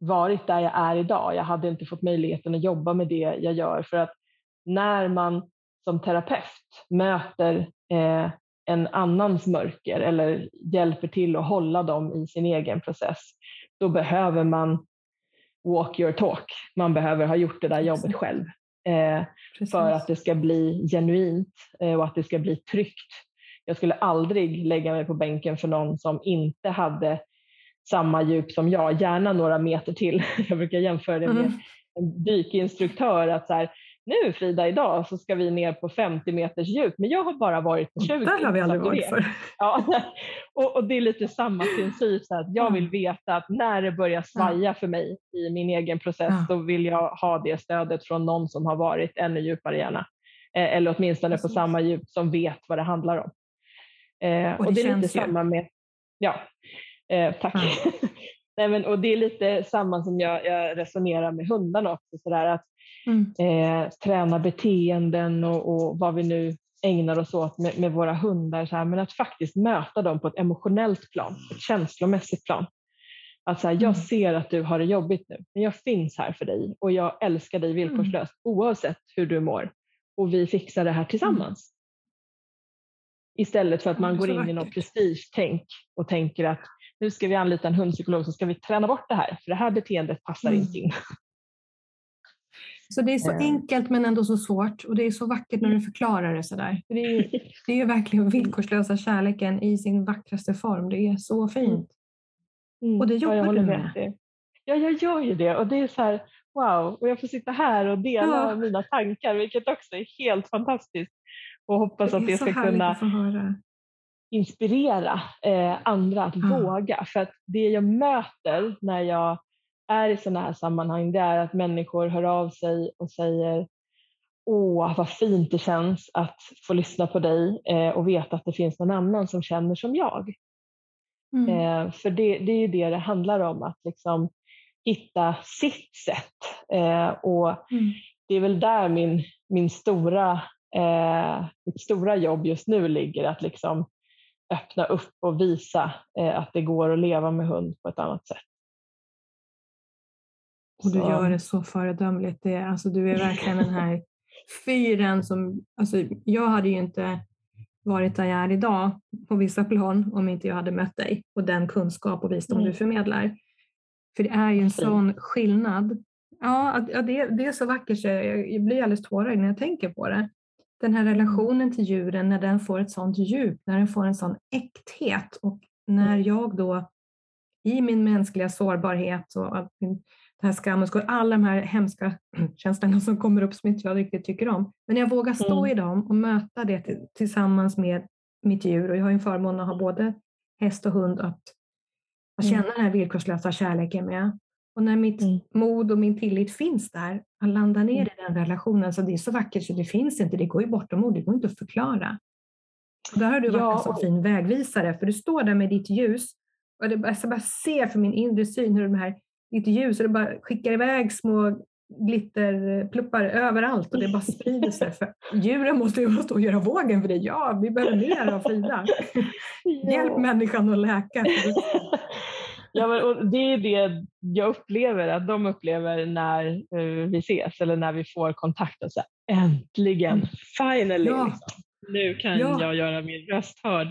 varit där jag är idag. Jag hade inte fått möjligheten att jobba med det jag gör. För att när man som terapeut möter eh, en annans mörker eller hjälper till att hålla dem i sin egen process, då behöver man walk your talk. Man behöver ha gjort det där jobbet själv eh, för att det ska bli genuint eh, och att det ska bli tryggt. Jag skulle aldrig lägga mig på bänken för någon som inte hade samma djup som jag, gärna några meter till. Jag brukar jämföra det med mm. en dykinstruktör. Att så här, nu Frida, idag så ska vi ner på 50 meters djup, men jag har bara varit på 20. Där har vi aldrig varit för. Ja, och, och, det är lite samma princip, så att jag vill veta att när det börjar svaja för mig i min egen process, så vill jag ha det stödet från någon som har varit ännu djupare gärna. Eh, eller åtminstone på samma djup som vet vad det handlar om. Eh, och, det, och det är lite ju. samma med, ja, eh, tack. Nej, men, och det är lite samma som jag, jag resonerar med hundarna också, så där att Mm. Eh, träna beteenden och, och, vad vi nu ägnar oss åt med, med våra hundar. Så här, men att faktiskt möta dem på ett emotionellt plan, ett känslomässigt plan. Att så här, jag mm. ser att du har det jobbigt nu, men jag finns här för dig och jag älskar dig villkorslöst mm. oavsett hur du mår. Och vi fixar det här tillsammans. Istället för att man går in vackert. i något prestige-tänk och tänker att nu ska vi anlita en hundpsykolog så ska vi träna bort det här, för det här beteendet passar mm. inte in. Så det är så eh. enkelt men ändå så svårt och det är så vackert när du förklarar det sådär. Det är ju, det är ju verkligen villkorslösa kärleken i sin vackraste form. Det är så fint. Mm. Och det jobbar ja, du med. Det. Ja, jag gör ju det och det är så här, wow, och jag får sitta här och dela ja. mina tankar vilket också är helt fantastiskt och hoppas det att det ska kunna inspirera eh, andra att ja. våga. För att det jag möter när jag är i sådana här sammanhang det är att människor hör av sig och säger Åh, vad fint det känns att få lyssna på dig eh, och veta att det finns någon annan som känner som jag. Mm. Eh, för det, det är ju det det handlar om, att liksom hitta sitt sätt. Eh, och mm. Det är väl där min, min stora, eh, mitt stora jobb just nu ligger, att liksom öppna upp och visa eh, att det går att leva med hund på ett annat sätt. Och du gör det så föredömligt. Det, alltså, du är verkligen den här fyren som, alltså, jag hade ju inte varit där jag är idag på vissa plan om inte jag hade mött dig och den kunskap och visdom mm. du förmedlar. För det är ju en sån skillnad. Ja, det, det är så vackert så jag blir alldeles tårögd när jag tänker på det. Den här mm. relationen till djuren, när den får ett sånt djup, när den får en sån äkthet och när mm. jag då i min mänskliga sårbarhet och den här skam och skuld, alla de här hemska känslorna som kommer upp som inte jag riktigt tycker om. Men jag vågar stå mm. i dem och möta det tillsammans med mitt djur och jag har ju en förmån att ha både häst och hund att, att känna mm. den här villkorslösa kärleken med. Och när mitt mm. mod och min tillit finns där, att landa ner mm. Den relationen, så det är så vackert så det finns inte, det går ju bortom ord, det går inte att förklara. Och där har du varit ja, en så fin vägvisare, för du står där med ditt ljus och det, jag bara ser för min inre syn hur de här ditt ljus och det bara skickar iväg små glitterpluppar överallt och det bara sprider sig. För djuren måste ju stå och göra vågen för det. Ja, vi behöver mer av Frida. Hjälp människan att läka. Ja, men, och det är det jag upplever att de upplever när uh, vi ses eller när vi får kontakt. Och så här, Äntligen, mm. finally! Ja. Liksom. Nu kan ja. jag göra min röst hörd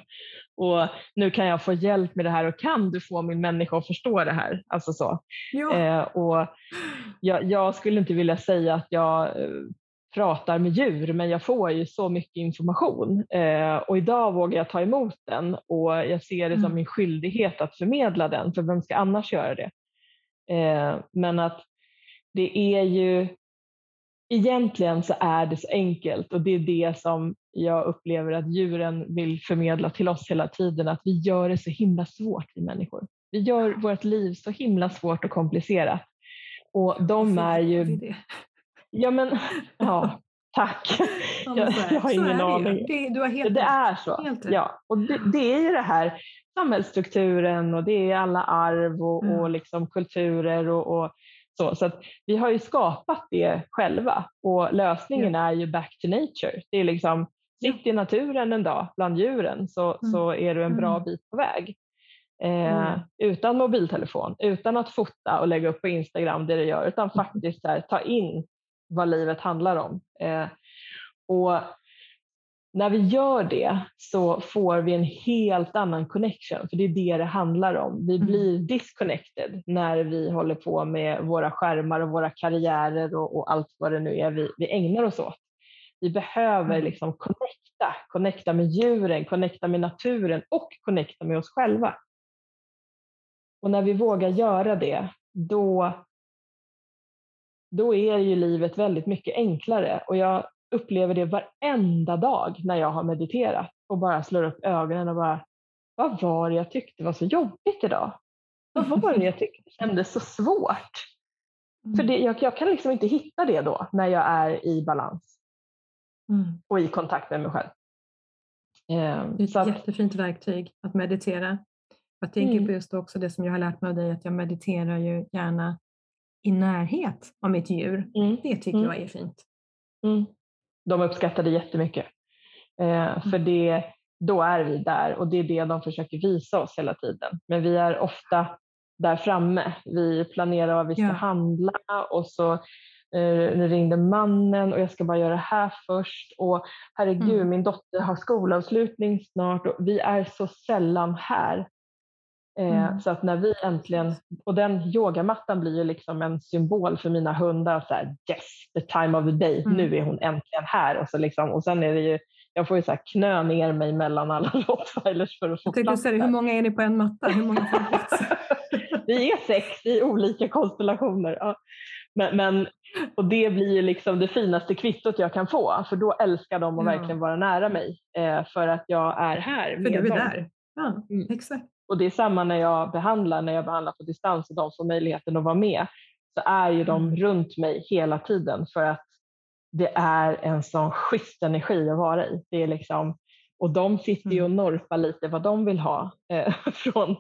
och nu kan jag få hjälp med det här och kan du få min människa att förstå det här? Alltså så. Ja. Eh, och jag, jag, skulle inte vilja säga att jag eh, pratar med djur men jag får ju så mycket information eh, och idag vågar jag ta emot den och jag ser det mm. som min skyldighet att förmedla den för vem ska annars göra det? Eh, men att det är ju egentligen så är det så enkelt och det är det som jag upplever att djuren vill förmedla till oss hela tiden, att vi gör det så himla svårt, vi människor. Vi gör vårt liv så himla svårt och komplicerat. Och de är ju... Ja men, ja, tack. Jag, jag har ingen aning. Det, du har helt det är så. Helt ja. Och det, det, är ju det här samhällsstrukturen och det är alla arv och, mm. och liksom kulturer och, och så, så vi har ju skapat det själva och lösningen ja. är ju back to nature. Det är liksom, sitt i naturen en dag bland djuren så, mm. så är du en bra mm. bit på väg. Eh, mm. Utan mobiltelefon, utan att fota och lägga upp på Instagram det du gör, utan mm. faktiskt här, ta in vad livet handlar om. Eh, och när vi gör det så får vi en helt annan connection, för det är det det handlar om. Vi mm. blir disconnected när vi håller på med våra skärmar och våra karriärer och, och allt vad det nu är vi, vi ägnar oss åt. Vi behöver mm. liksom connecta, connecta med djuren, connecta med naturen och connecta med oss själva. Och när vi vågar göra det, då, då är ju livet väldigt mycket enklare. Och jag upplever det varenda dag när jag har mediterat och bara slår upp ögonen och bara, vad var det jag tyckte var så jobbigt idag? Vad var det jag tyckte kändes så svårt? Mm. För det, jag, jag, kan liksom inte hitta det då när jag är i balans mm. och i kontakt med mig själv. Eh, det är ett att, jättefint verktyg att meditera. Jag tänker mm. på just också det som jag har lärt mig av dig, att jag mediterar ju gärna i närhet av mitt djur. Mm. Det tycker mm. jag är fint. Mm de uppskattar det jättemycket. Eh, för mm. det, då är vi där och det är det de försöker visa oss hela tiden. Men vi är ofta där framme. Vi planerar vad vi ska ja. handla och så eh, nu ringde mannen och jag ska bara göra det här först och herregud mm. min dotter har skolavslutning snart och vi är så sällan här. Eh, mm. Så att när vi äntligen, och den yogamattan blir ju liksom en symbol för mina hundar, så här, yes, the time of the day, mm. nu är hon äntligen här. Och, så liksom, och sen är det ju, jag får ju så här knö ner mig mellan alla rottweilers för att få jag plats. Säga, hur många är ni på en matta? Hur många vi är sex i olika konstellationer. Ja. Men, men, och det blir ju liksom det finaste kvittot jag kan få, för då älskar de att ja. verkligen vara nära mig, eh, för att jag är här med För du är dem. där. Ja, mm. exakt. Och det är samma när jag behandlar, när jag behandlar på distans och de får möjligheten att vara med, så är ju de mm. runt mig hela tiden för att det är en sån schysst energi att vara i. Det är liksom, och de sitter ju och mm. norpar lite vad de vill ha eh, från,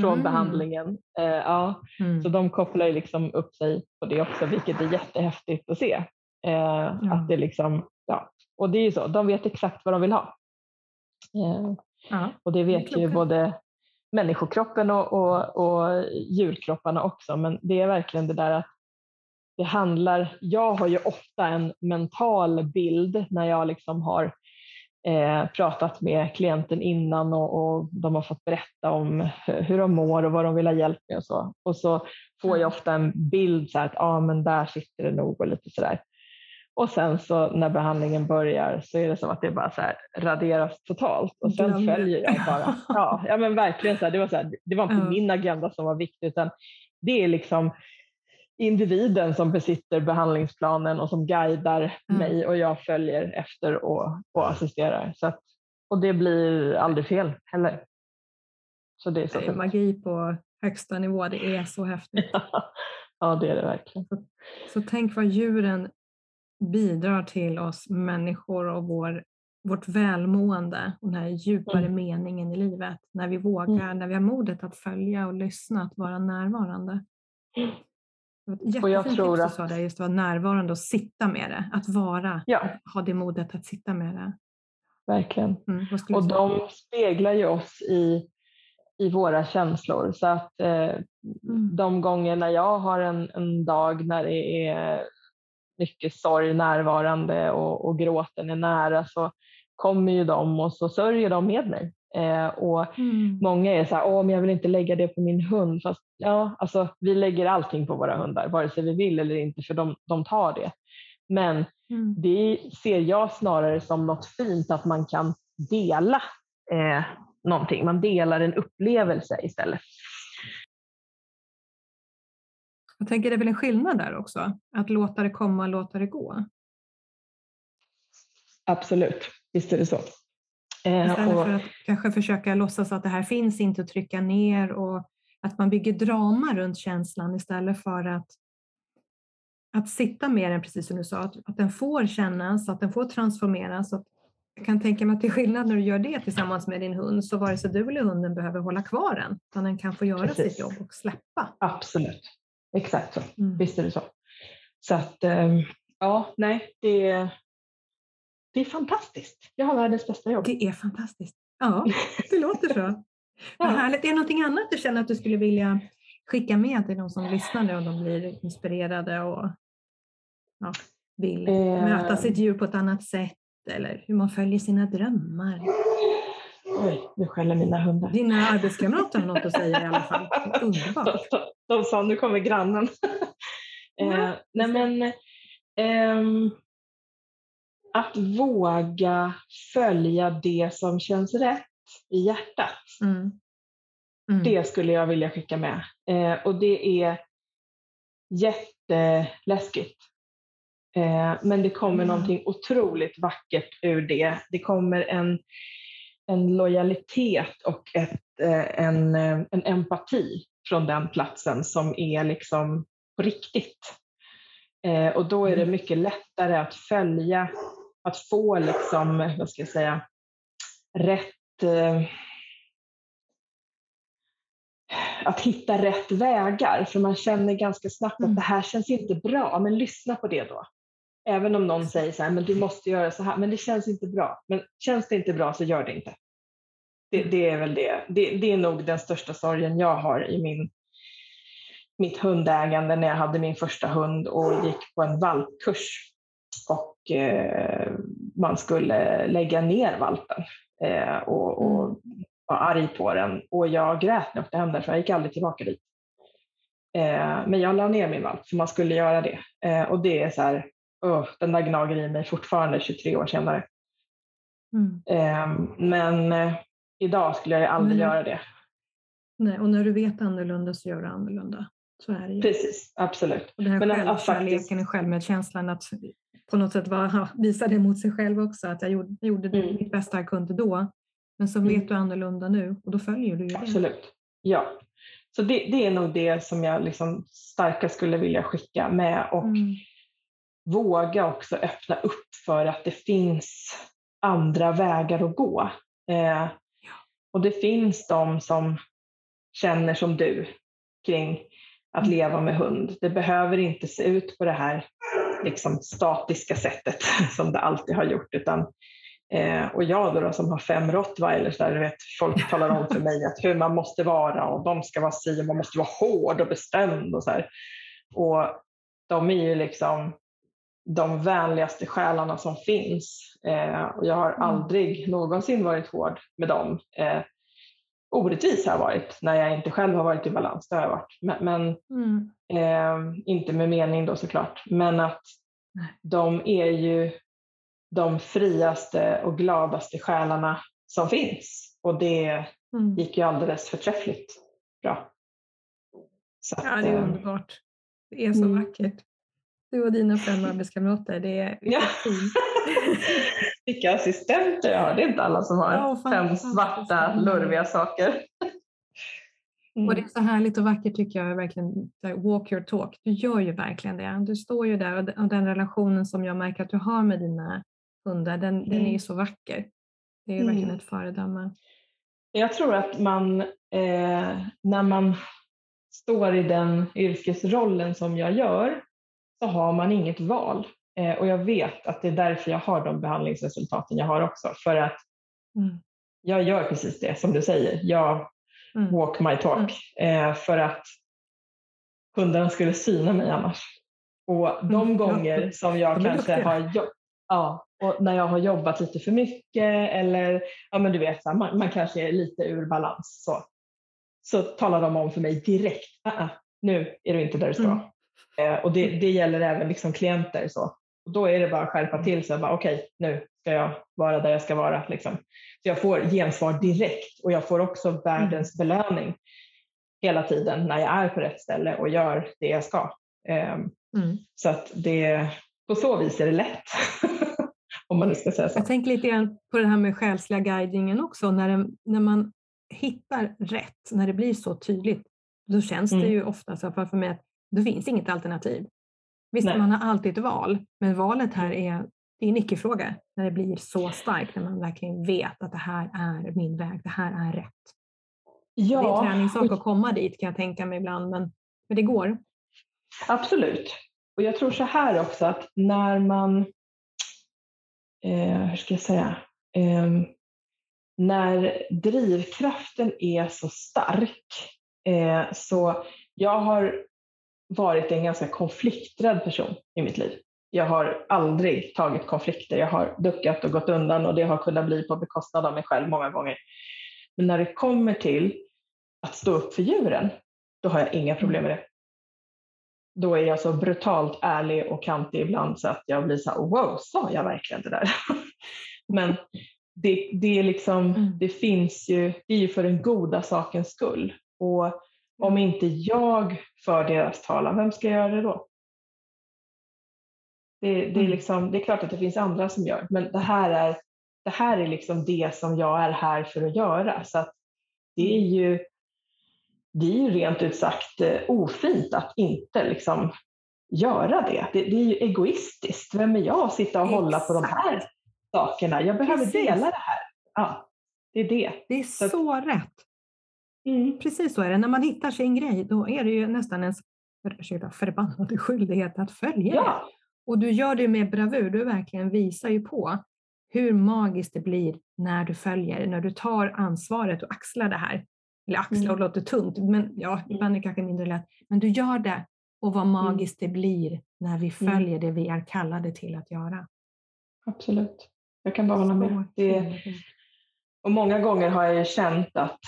från mm. behandlingen. Eh, ja. Mm. Så de kopplar ju liksom upp sig på det också, vilket är jättehäftigt att se. Eh, mm. att det liksom, ja. Och det är ju så, de vet exakt vad de vill ha. Eh, ja. Och det vet det ju både människokroppen och, och, och djurkropparna också, men det är verkligen det där att det handlar, jag har ju ofta en mental bild när jag liksom har eh, pratat med klienten innan och, och, de har fått berätta om hur de mår och vad de vill ha hjälp med och så. Och så får jag ofta en bild så här att ah, men där sitter det nog och lite sådär. Och sen så när behandlingen börjar så är det som att det bara så här raderas totalt och sen följer jag bara. Ja, ja men verkligen så här, det var så här, det var inte ja. min agenda som var viktig utan det är liksom individen som besitter behandlingsplanen och som guidar mm. mig och jag följer efter och, och assisterar. Så att, och det blir aldrig fel heller. Så det är, så det är magi på högsta nivå, det är så häftigt. ja, det är det verkligen. Så, så tänk vad djuren bidrar till oss människor och vår, vårt välmående och den här djupare mm. meningen i livet. När vi vågar, mm. när vi har modet att följa och lyssna, att vara närvarande. Jättefint och jag tror att... sa det, just att vara närvarande och sitta med det. Att vara, ja. att ha det modet att sitta med det. Verkligen. Mm, och de speglar ju oss i, i våra känslor. Så att eh, mm. de gånger när jag har en, en dag när det är mycket sorg närvarande och, och gråten är nära så kommer ju de och så sörjer de med mig. Eh, och mm. Många är så här, Åh, men jag vill inte lägga det på min hund. Fast ja, alltså, vi lägger allting på våra hundar, vare sig vi vill eller inte, för de, de tar det. Men mm. det ser jag snarare som något fint att man kan dela eh, någonting. Man delar en upplevelse istället. Jag tänker det är väl en skillnad där också, att låta det komma, låta det gå. Absolut, visst är det så. Eh, Istället och, för att kanske försöka låtsas att det här finns inte och trycka ner och att man bygger drama runt känslan istället för att, att sitta med den, precis som du sa, att, att den får kännas, att den får transformeras. Att jag kan tänka mig att det är skillnad när du gör det tillsammans med din hund, så vare sig du eller hunden behöver hålla kvar den, utan den kan få göra precis. sitt jobb och släppa. Absolut, exakt så. Mm. Visst är det så. Så att, ehm, ja, nej, det, det är fantastiskt. Jag har världens bästa jobb. Det är fantastiskt. Ja, det låter så. ja. Vad härligt. Är det någonting annat du känner att du skulle vilja skicka med till de som lyssnar om de blir inspirerade och ja, vill eh. möta sitt djur på ett annat sätt eller hur man följer sina drömmar? Oj, nu skäller mina hundar. Dina arbetskamrater har något att säga i alla fall. Underbart. De, de sa nu kommer grannen. eh, nej men, ehm, att våga följa det som känns rätt i hjärtat. Mm. Mm. Det skulle jag vilja skicka med. Eh, och det är jätteläskigt. Eh, men det kommer mm. någonting otroligt vackert ur det. Det kommer en, en lojalitet och ett, eh, en, eh, en empati från den platsen som är liksom på riktigt. Eh, och då är det mm. mycket lättare att följa att få liksom, vad ska jag säga, rätt att hitta rätt vägar, för man känner ganska snabbt att mm. det här känns inte bra, men lyssna på det då. Även om någon säger så här, men du måste göra så här, men det känns inte bra. Men känns det inte bra så gör det inte. Det, mm. det är väl det. det. det. är nog den största sorgen jag har i min, mitt hundägande när jag hade min första hund och gick på en valpkurs. Och Eh, man skulle lägga ner valpen eh, och, och mm. var arg på den. Och jag grät när jag åkte hem därför jag gick aldrig tillbaka dit. Eh, men jag la ner min valp för man skulle göra det. och det är så här, oh, den där gnager i mig fortfarande 23 år senare. Mm. men idag skulle jag aldrig mm. göra det. Nej, och när du vet annorlunda så gör du annorlunda. Så är det ju. Precis, absolut. Och den här Men självkärleken faktiskt... självmedkänslan, att på något sätt var, visa det mot sig själv också, att jag gjorde, gjorde mm. mitt bästa jag kunde då. Men så vet du annorlunda nu och då följer du ju det. Absolut. Ja. Så det, det är nog det som jag liksom starkast skulle vilja skicka med och Mm. Våga också öppna upp för att det finns andra vägar att gå. Eh, och det finns de som känner som du kring att Mm. leva med hund. Det behöver inte se ut på det här liksom, statiska sättet som det alltid har gjort. Utan, eh, och jag då, då som har fem rottweilers, där vet, folk talar om för mig att hur man måste vara och de ska vara si och man måste vara hård och bestämd. Och, så här. och de är ju liksom de vänligaste själarna som finns. Eh, och jag har Mm. aldrig någonsin varit hård med dem. Eh, orättvis har jag varit när jag inte själv har varit i balans. Det har jag varit. Men, men Mm. eh, inte med mening då såklart. Men att de är ju de friaste och gladaste själarna som finns. Och det Mm. gick ju alldeles förträffligt bra. Så Ja, det är eh, underbart. Det är så Mm. vackert. Du och dina fem arbetskamrater, det är Ja. vilket team. Vilka assistenter jag har. Det är inte alla som har Ja, fem svarta lurviga saker. Mm. Och det är så härligt och vackert tycker jag, verkligen, walk your talk. Du gör ju verkligen det. Du står ju där och den- relationen som jag märker att du har med dina hundar, den, den är ju Mm. så vacker. Det är ju verkligen Mm. ett föredöme. Jag tror att man, eh, när man står i den yrkesrollen som jag gör, så har man inget val. Eh, och jag vet att det är därför jag har de behandlingsresultaten jag har också. För att Mm. jag gör precis det som du säger. Jag Mm. walk my talk. Eh, för att hundarna skulle syna mig annars. Och de Mm, gånger som jag De kanske har jobbat Ja, och när jag har jobbat lite för mycket eller ja, men du vet, så här, man, man kanske är lite ur balans så, så talar de om för mig direkt, "Ah, ah, nu är du inte där du ska. Mm. Eh, och det, det gäller även liksom klienter. Så. Och då är det bara att skärpa till sig. Okej, nu ska jag vara där jag ska vara. Liksom. Så jag får gensvar direkt och jag får också världens belöning hela tiden när jag är på rätt ställe och gör det jag ska. Eh, Mm. så att det, på så vis är det lätt. Om man nu ska säga så. Jag tänker lite grann på det här med själsliga guidningen också. När, den, när man hittar rätt, när det blir så tydligt, då känns det Mm. ju ofta så för mig att det finns inget alternativ. Visst, Nej. man har alltid ett val, men valet här är, det är en icke-fråga när det blir så starkt, när man verkligen vet att det här är min väg, det här är rätt. Det är en Ja, träningssak att komma dit kan jag tänka mig ibland, men, men det går. absolut. Och jag tror så här också att när man, eh, hur ska jag säga, Ehm, när drivkraften är så stark eh, så jag har varit en ganska konflikträdd person i mitt liv. Jag har aldrig tagit konflikter. Jag har duckat och gått undan och det har kunnat bli på bekostnad av mig själv många gånger. Men när det kommer till att stå upp för djuren, då har jag inga problem med det. Då är jag så brutalt ärlig och kantig ibland så att jag blir så här, wow, sa jag verkligen det där? Men det, det, är liksom, Mm. det finns ju, det är ju för den goda sakens skull. Och om inte jag för deras talan, vem ska göra det då? Det, det, är Mm. liksom, det är klart att det finns andra som gör, men det här är, det här är liksom det som jag är här för att göra. Så att det är ju, det är ju rent ut sagt eh, ofint att inte liksom göra det. det. Det är ju egoistiskt. Vem är jag att sitta och hålla på de här Exakt. sakerna? Jag behöver Precis. dela det här. Ja, det är det. Det är Så så rätt. Mm. Precis så är det. När man hittar sin grej, då är det ju nästan ens ursäkta, förbannade skyldighet att följa det. Ja, Och du gör det med bravur. Du verkligen visar ju på hur magiskt det blir när du följer, när du tar ansvaret och axlar det här. Eller axla Mm. låter tungt, men ja, ibland är det kanske mindre lätt. Men du gör det och vad magiskt det blir när vi Mm. följer det vi är kallade till att göra. absolut. Jag kan bara hålla med. Det, och många gånger har jag ju känt att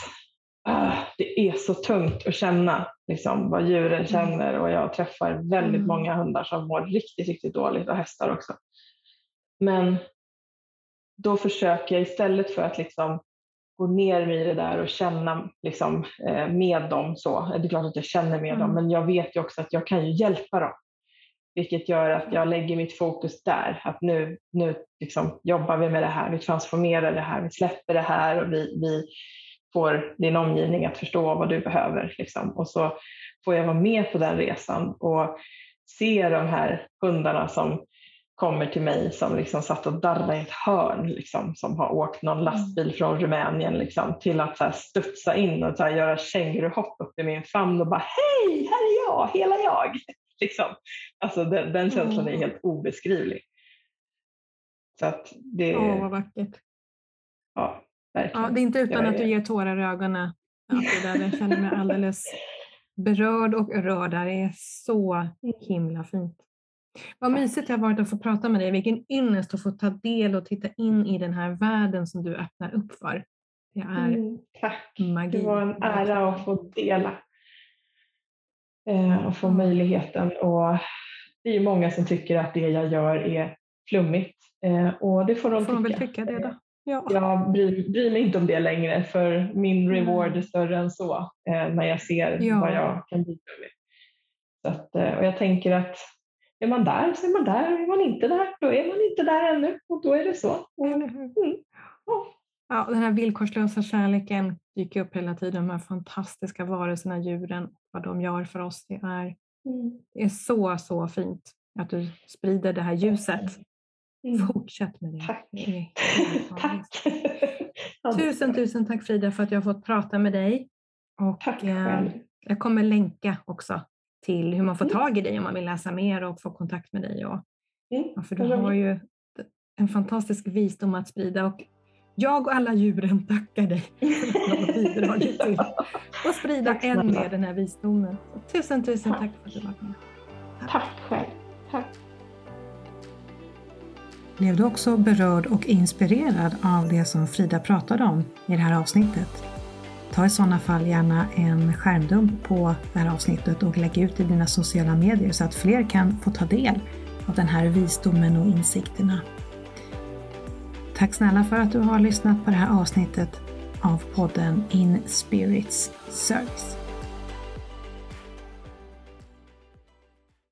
ah, det är så tungt att känna liksom, vad djuren känner och jag träffar väldigt Mm. många hundar som mår riktigt, riktigt dåligt och hästar också. Men då försöker jag istället för att liksom gå ner i det där och känna liksom, eh, med dem så. Det är klart att jag känner med dem Mm. men jag vet ju också att jag kan ju hjälpa dem. vilket gör att jag lägger mitt fokus där. Att nu, nu liksom jobbar vi med det här, vi transformerar det här, vi släpper det här och vi, vi får din omgivning att förstå vad du behöver. Liksom. Och så får jag vara med på den resan och se de här hundarna som kommer till mig som liksom satt och darrade i ett hörn, liksom, som har åkt någon mm. lastbil från Rumänien liksom, till att så här, studsa in och så här, göra känguruhopp upp i min famn och bara hej, här är jag, hela jag. Liksom. Alltså, den, den känslan är helt obeskrivlig. Så att det... Åh, vad vackert. Ja, verkligen. Ja, det är inte utan att du ger tårar i ögonen. Där, jag känner mig alldeles berörd och rörd. Det är så himla fint. Vad mysigt det har varit att få prata med dig. Vilken ynnest att få ta del och titta in i den här världen som du öppnar upp för. Det är mm, tack. magi. Det var en ära att få dela eh, och få möjligheten. Och det är ju många som tycker att det jag gör är flummigt eh, och det får de får tycka. De väl tycka det då. Ja. Jag bryr, bryr, mig inte om det längre för min reward är större än så eh, när jag ser ja. vad jag kan bidra med. Så att, eh, och jag tänker att är man där så är man där, är man inte där då är man inte där ännu och då är det så. Mm. Ja. ja, den här villkorslösa kärleken dyker upp hela tiden, de här fantastiska varelserna, djuren, vad de gör för oss. Det är, mm. det är så, så fint att du sprider det här ljuset. Mm. Fortsätt med det. Tack. Det tack. tusen, tusen tack Frida för att jag har fått prata med dig. Och, tack eh, själv. Jag kommer länka också till hur man får mm. tag i dig om man vill läsa mer och få kontakt med dig. Och, mm. för du har ju en fantastisk visdom att sprida och jag och alla djuren tackar dig för att du har bidragit till att sprida än mer den här visdomen. Så tusen, tusen tack. tack för att du var med. Tack, tack själv. Tack. Blev du också berörd och inspirerad av det som Frida pratade om i det här avsnittet? Ta i sådana fall gärna en skärmdump på det här avsnittet och lägg ut i dina sociala medier så att fler kan få ta del av den här visdomen och insikterna. Tack snälla för att du har lyssnat på det här avsnittet av podden In Spirits Service.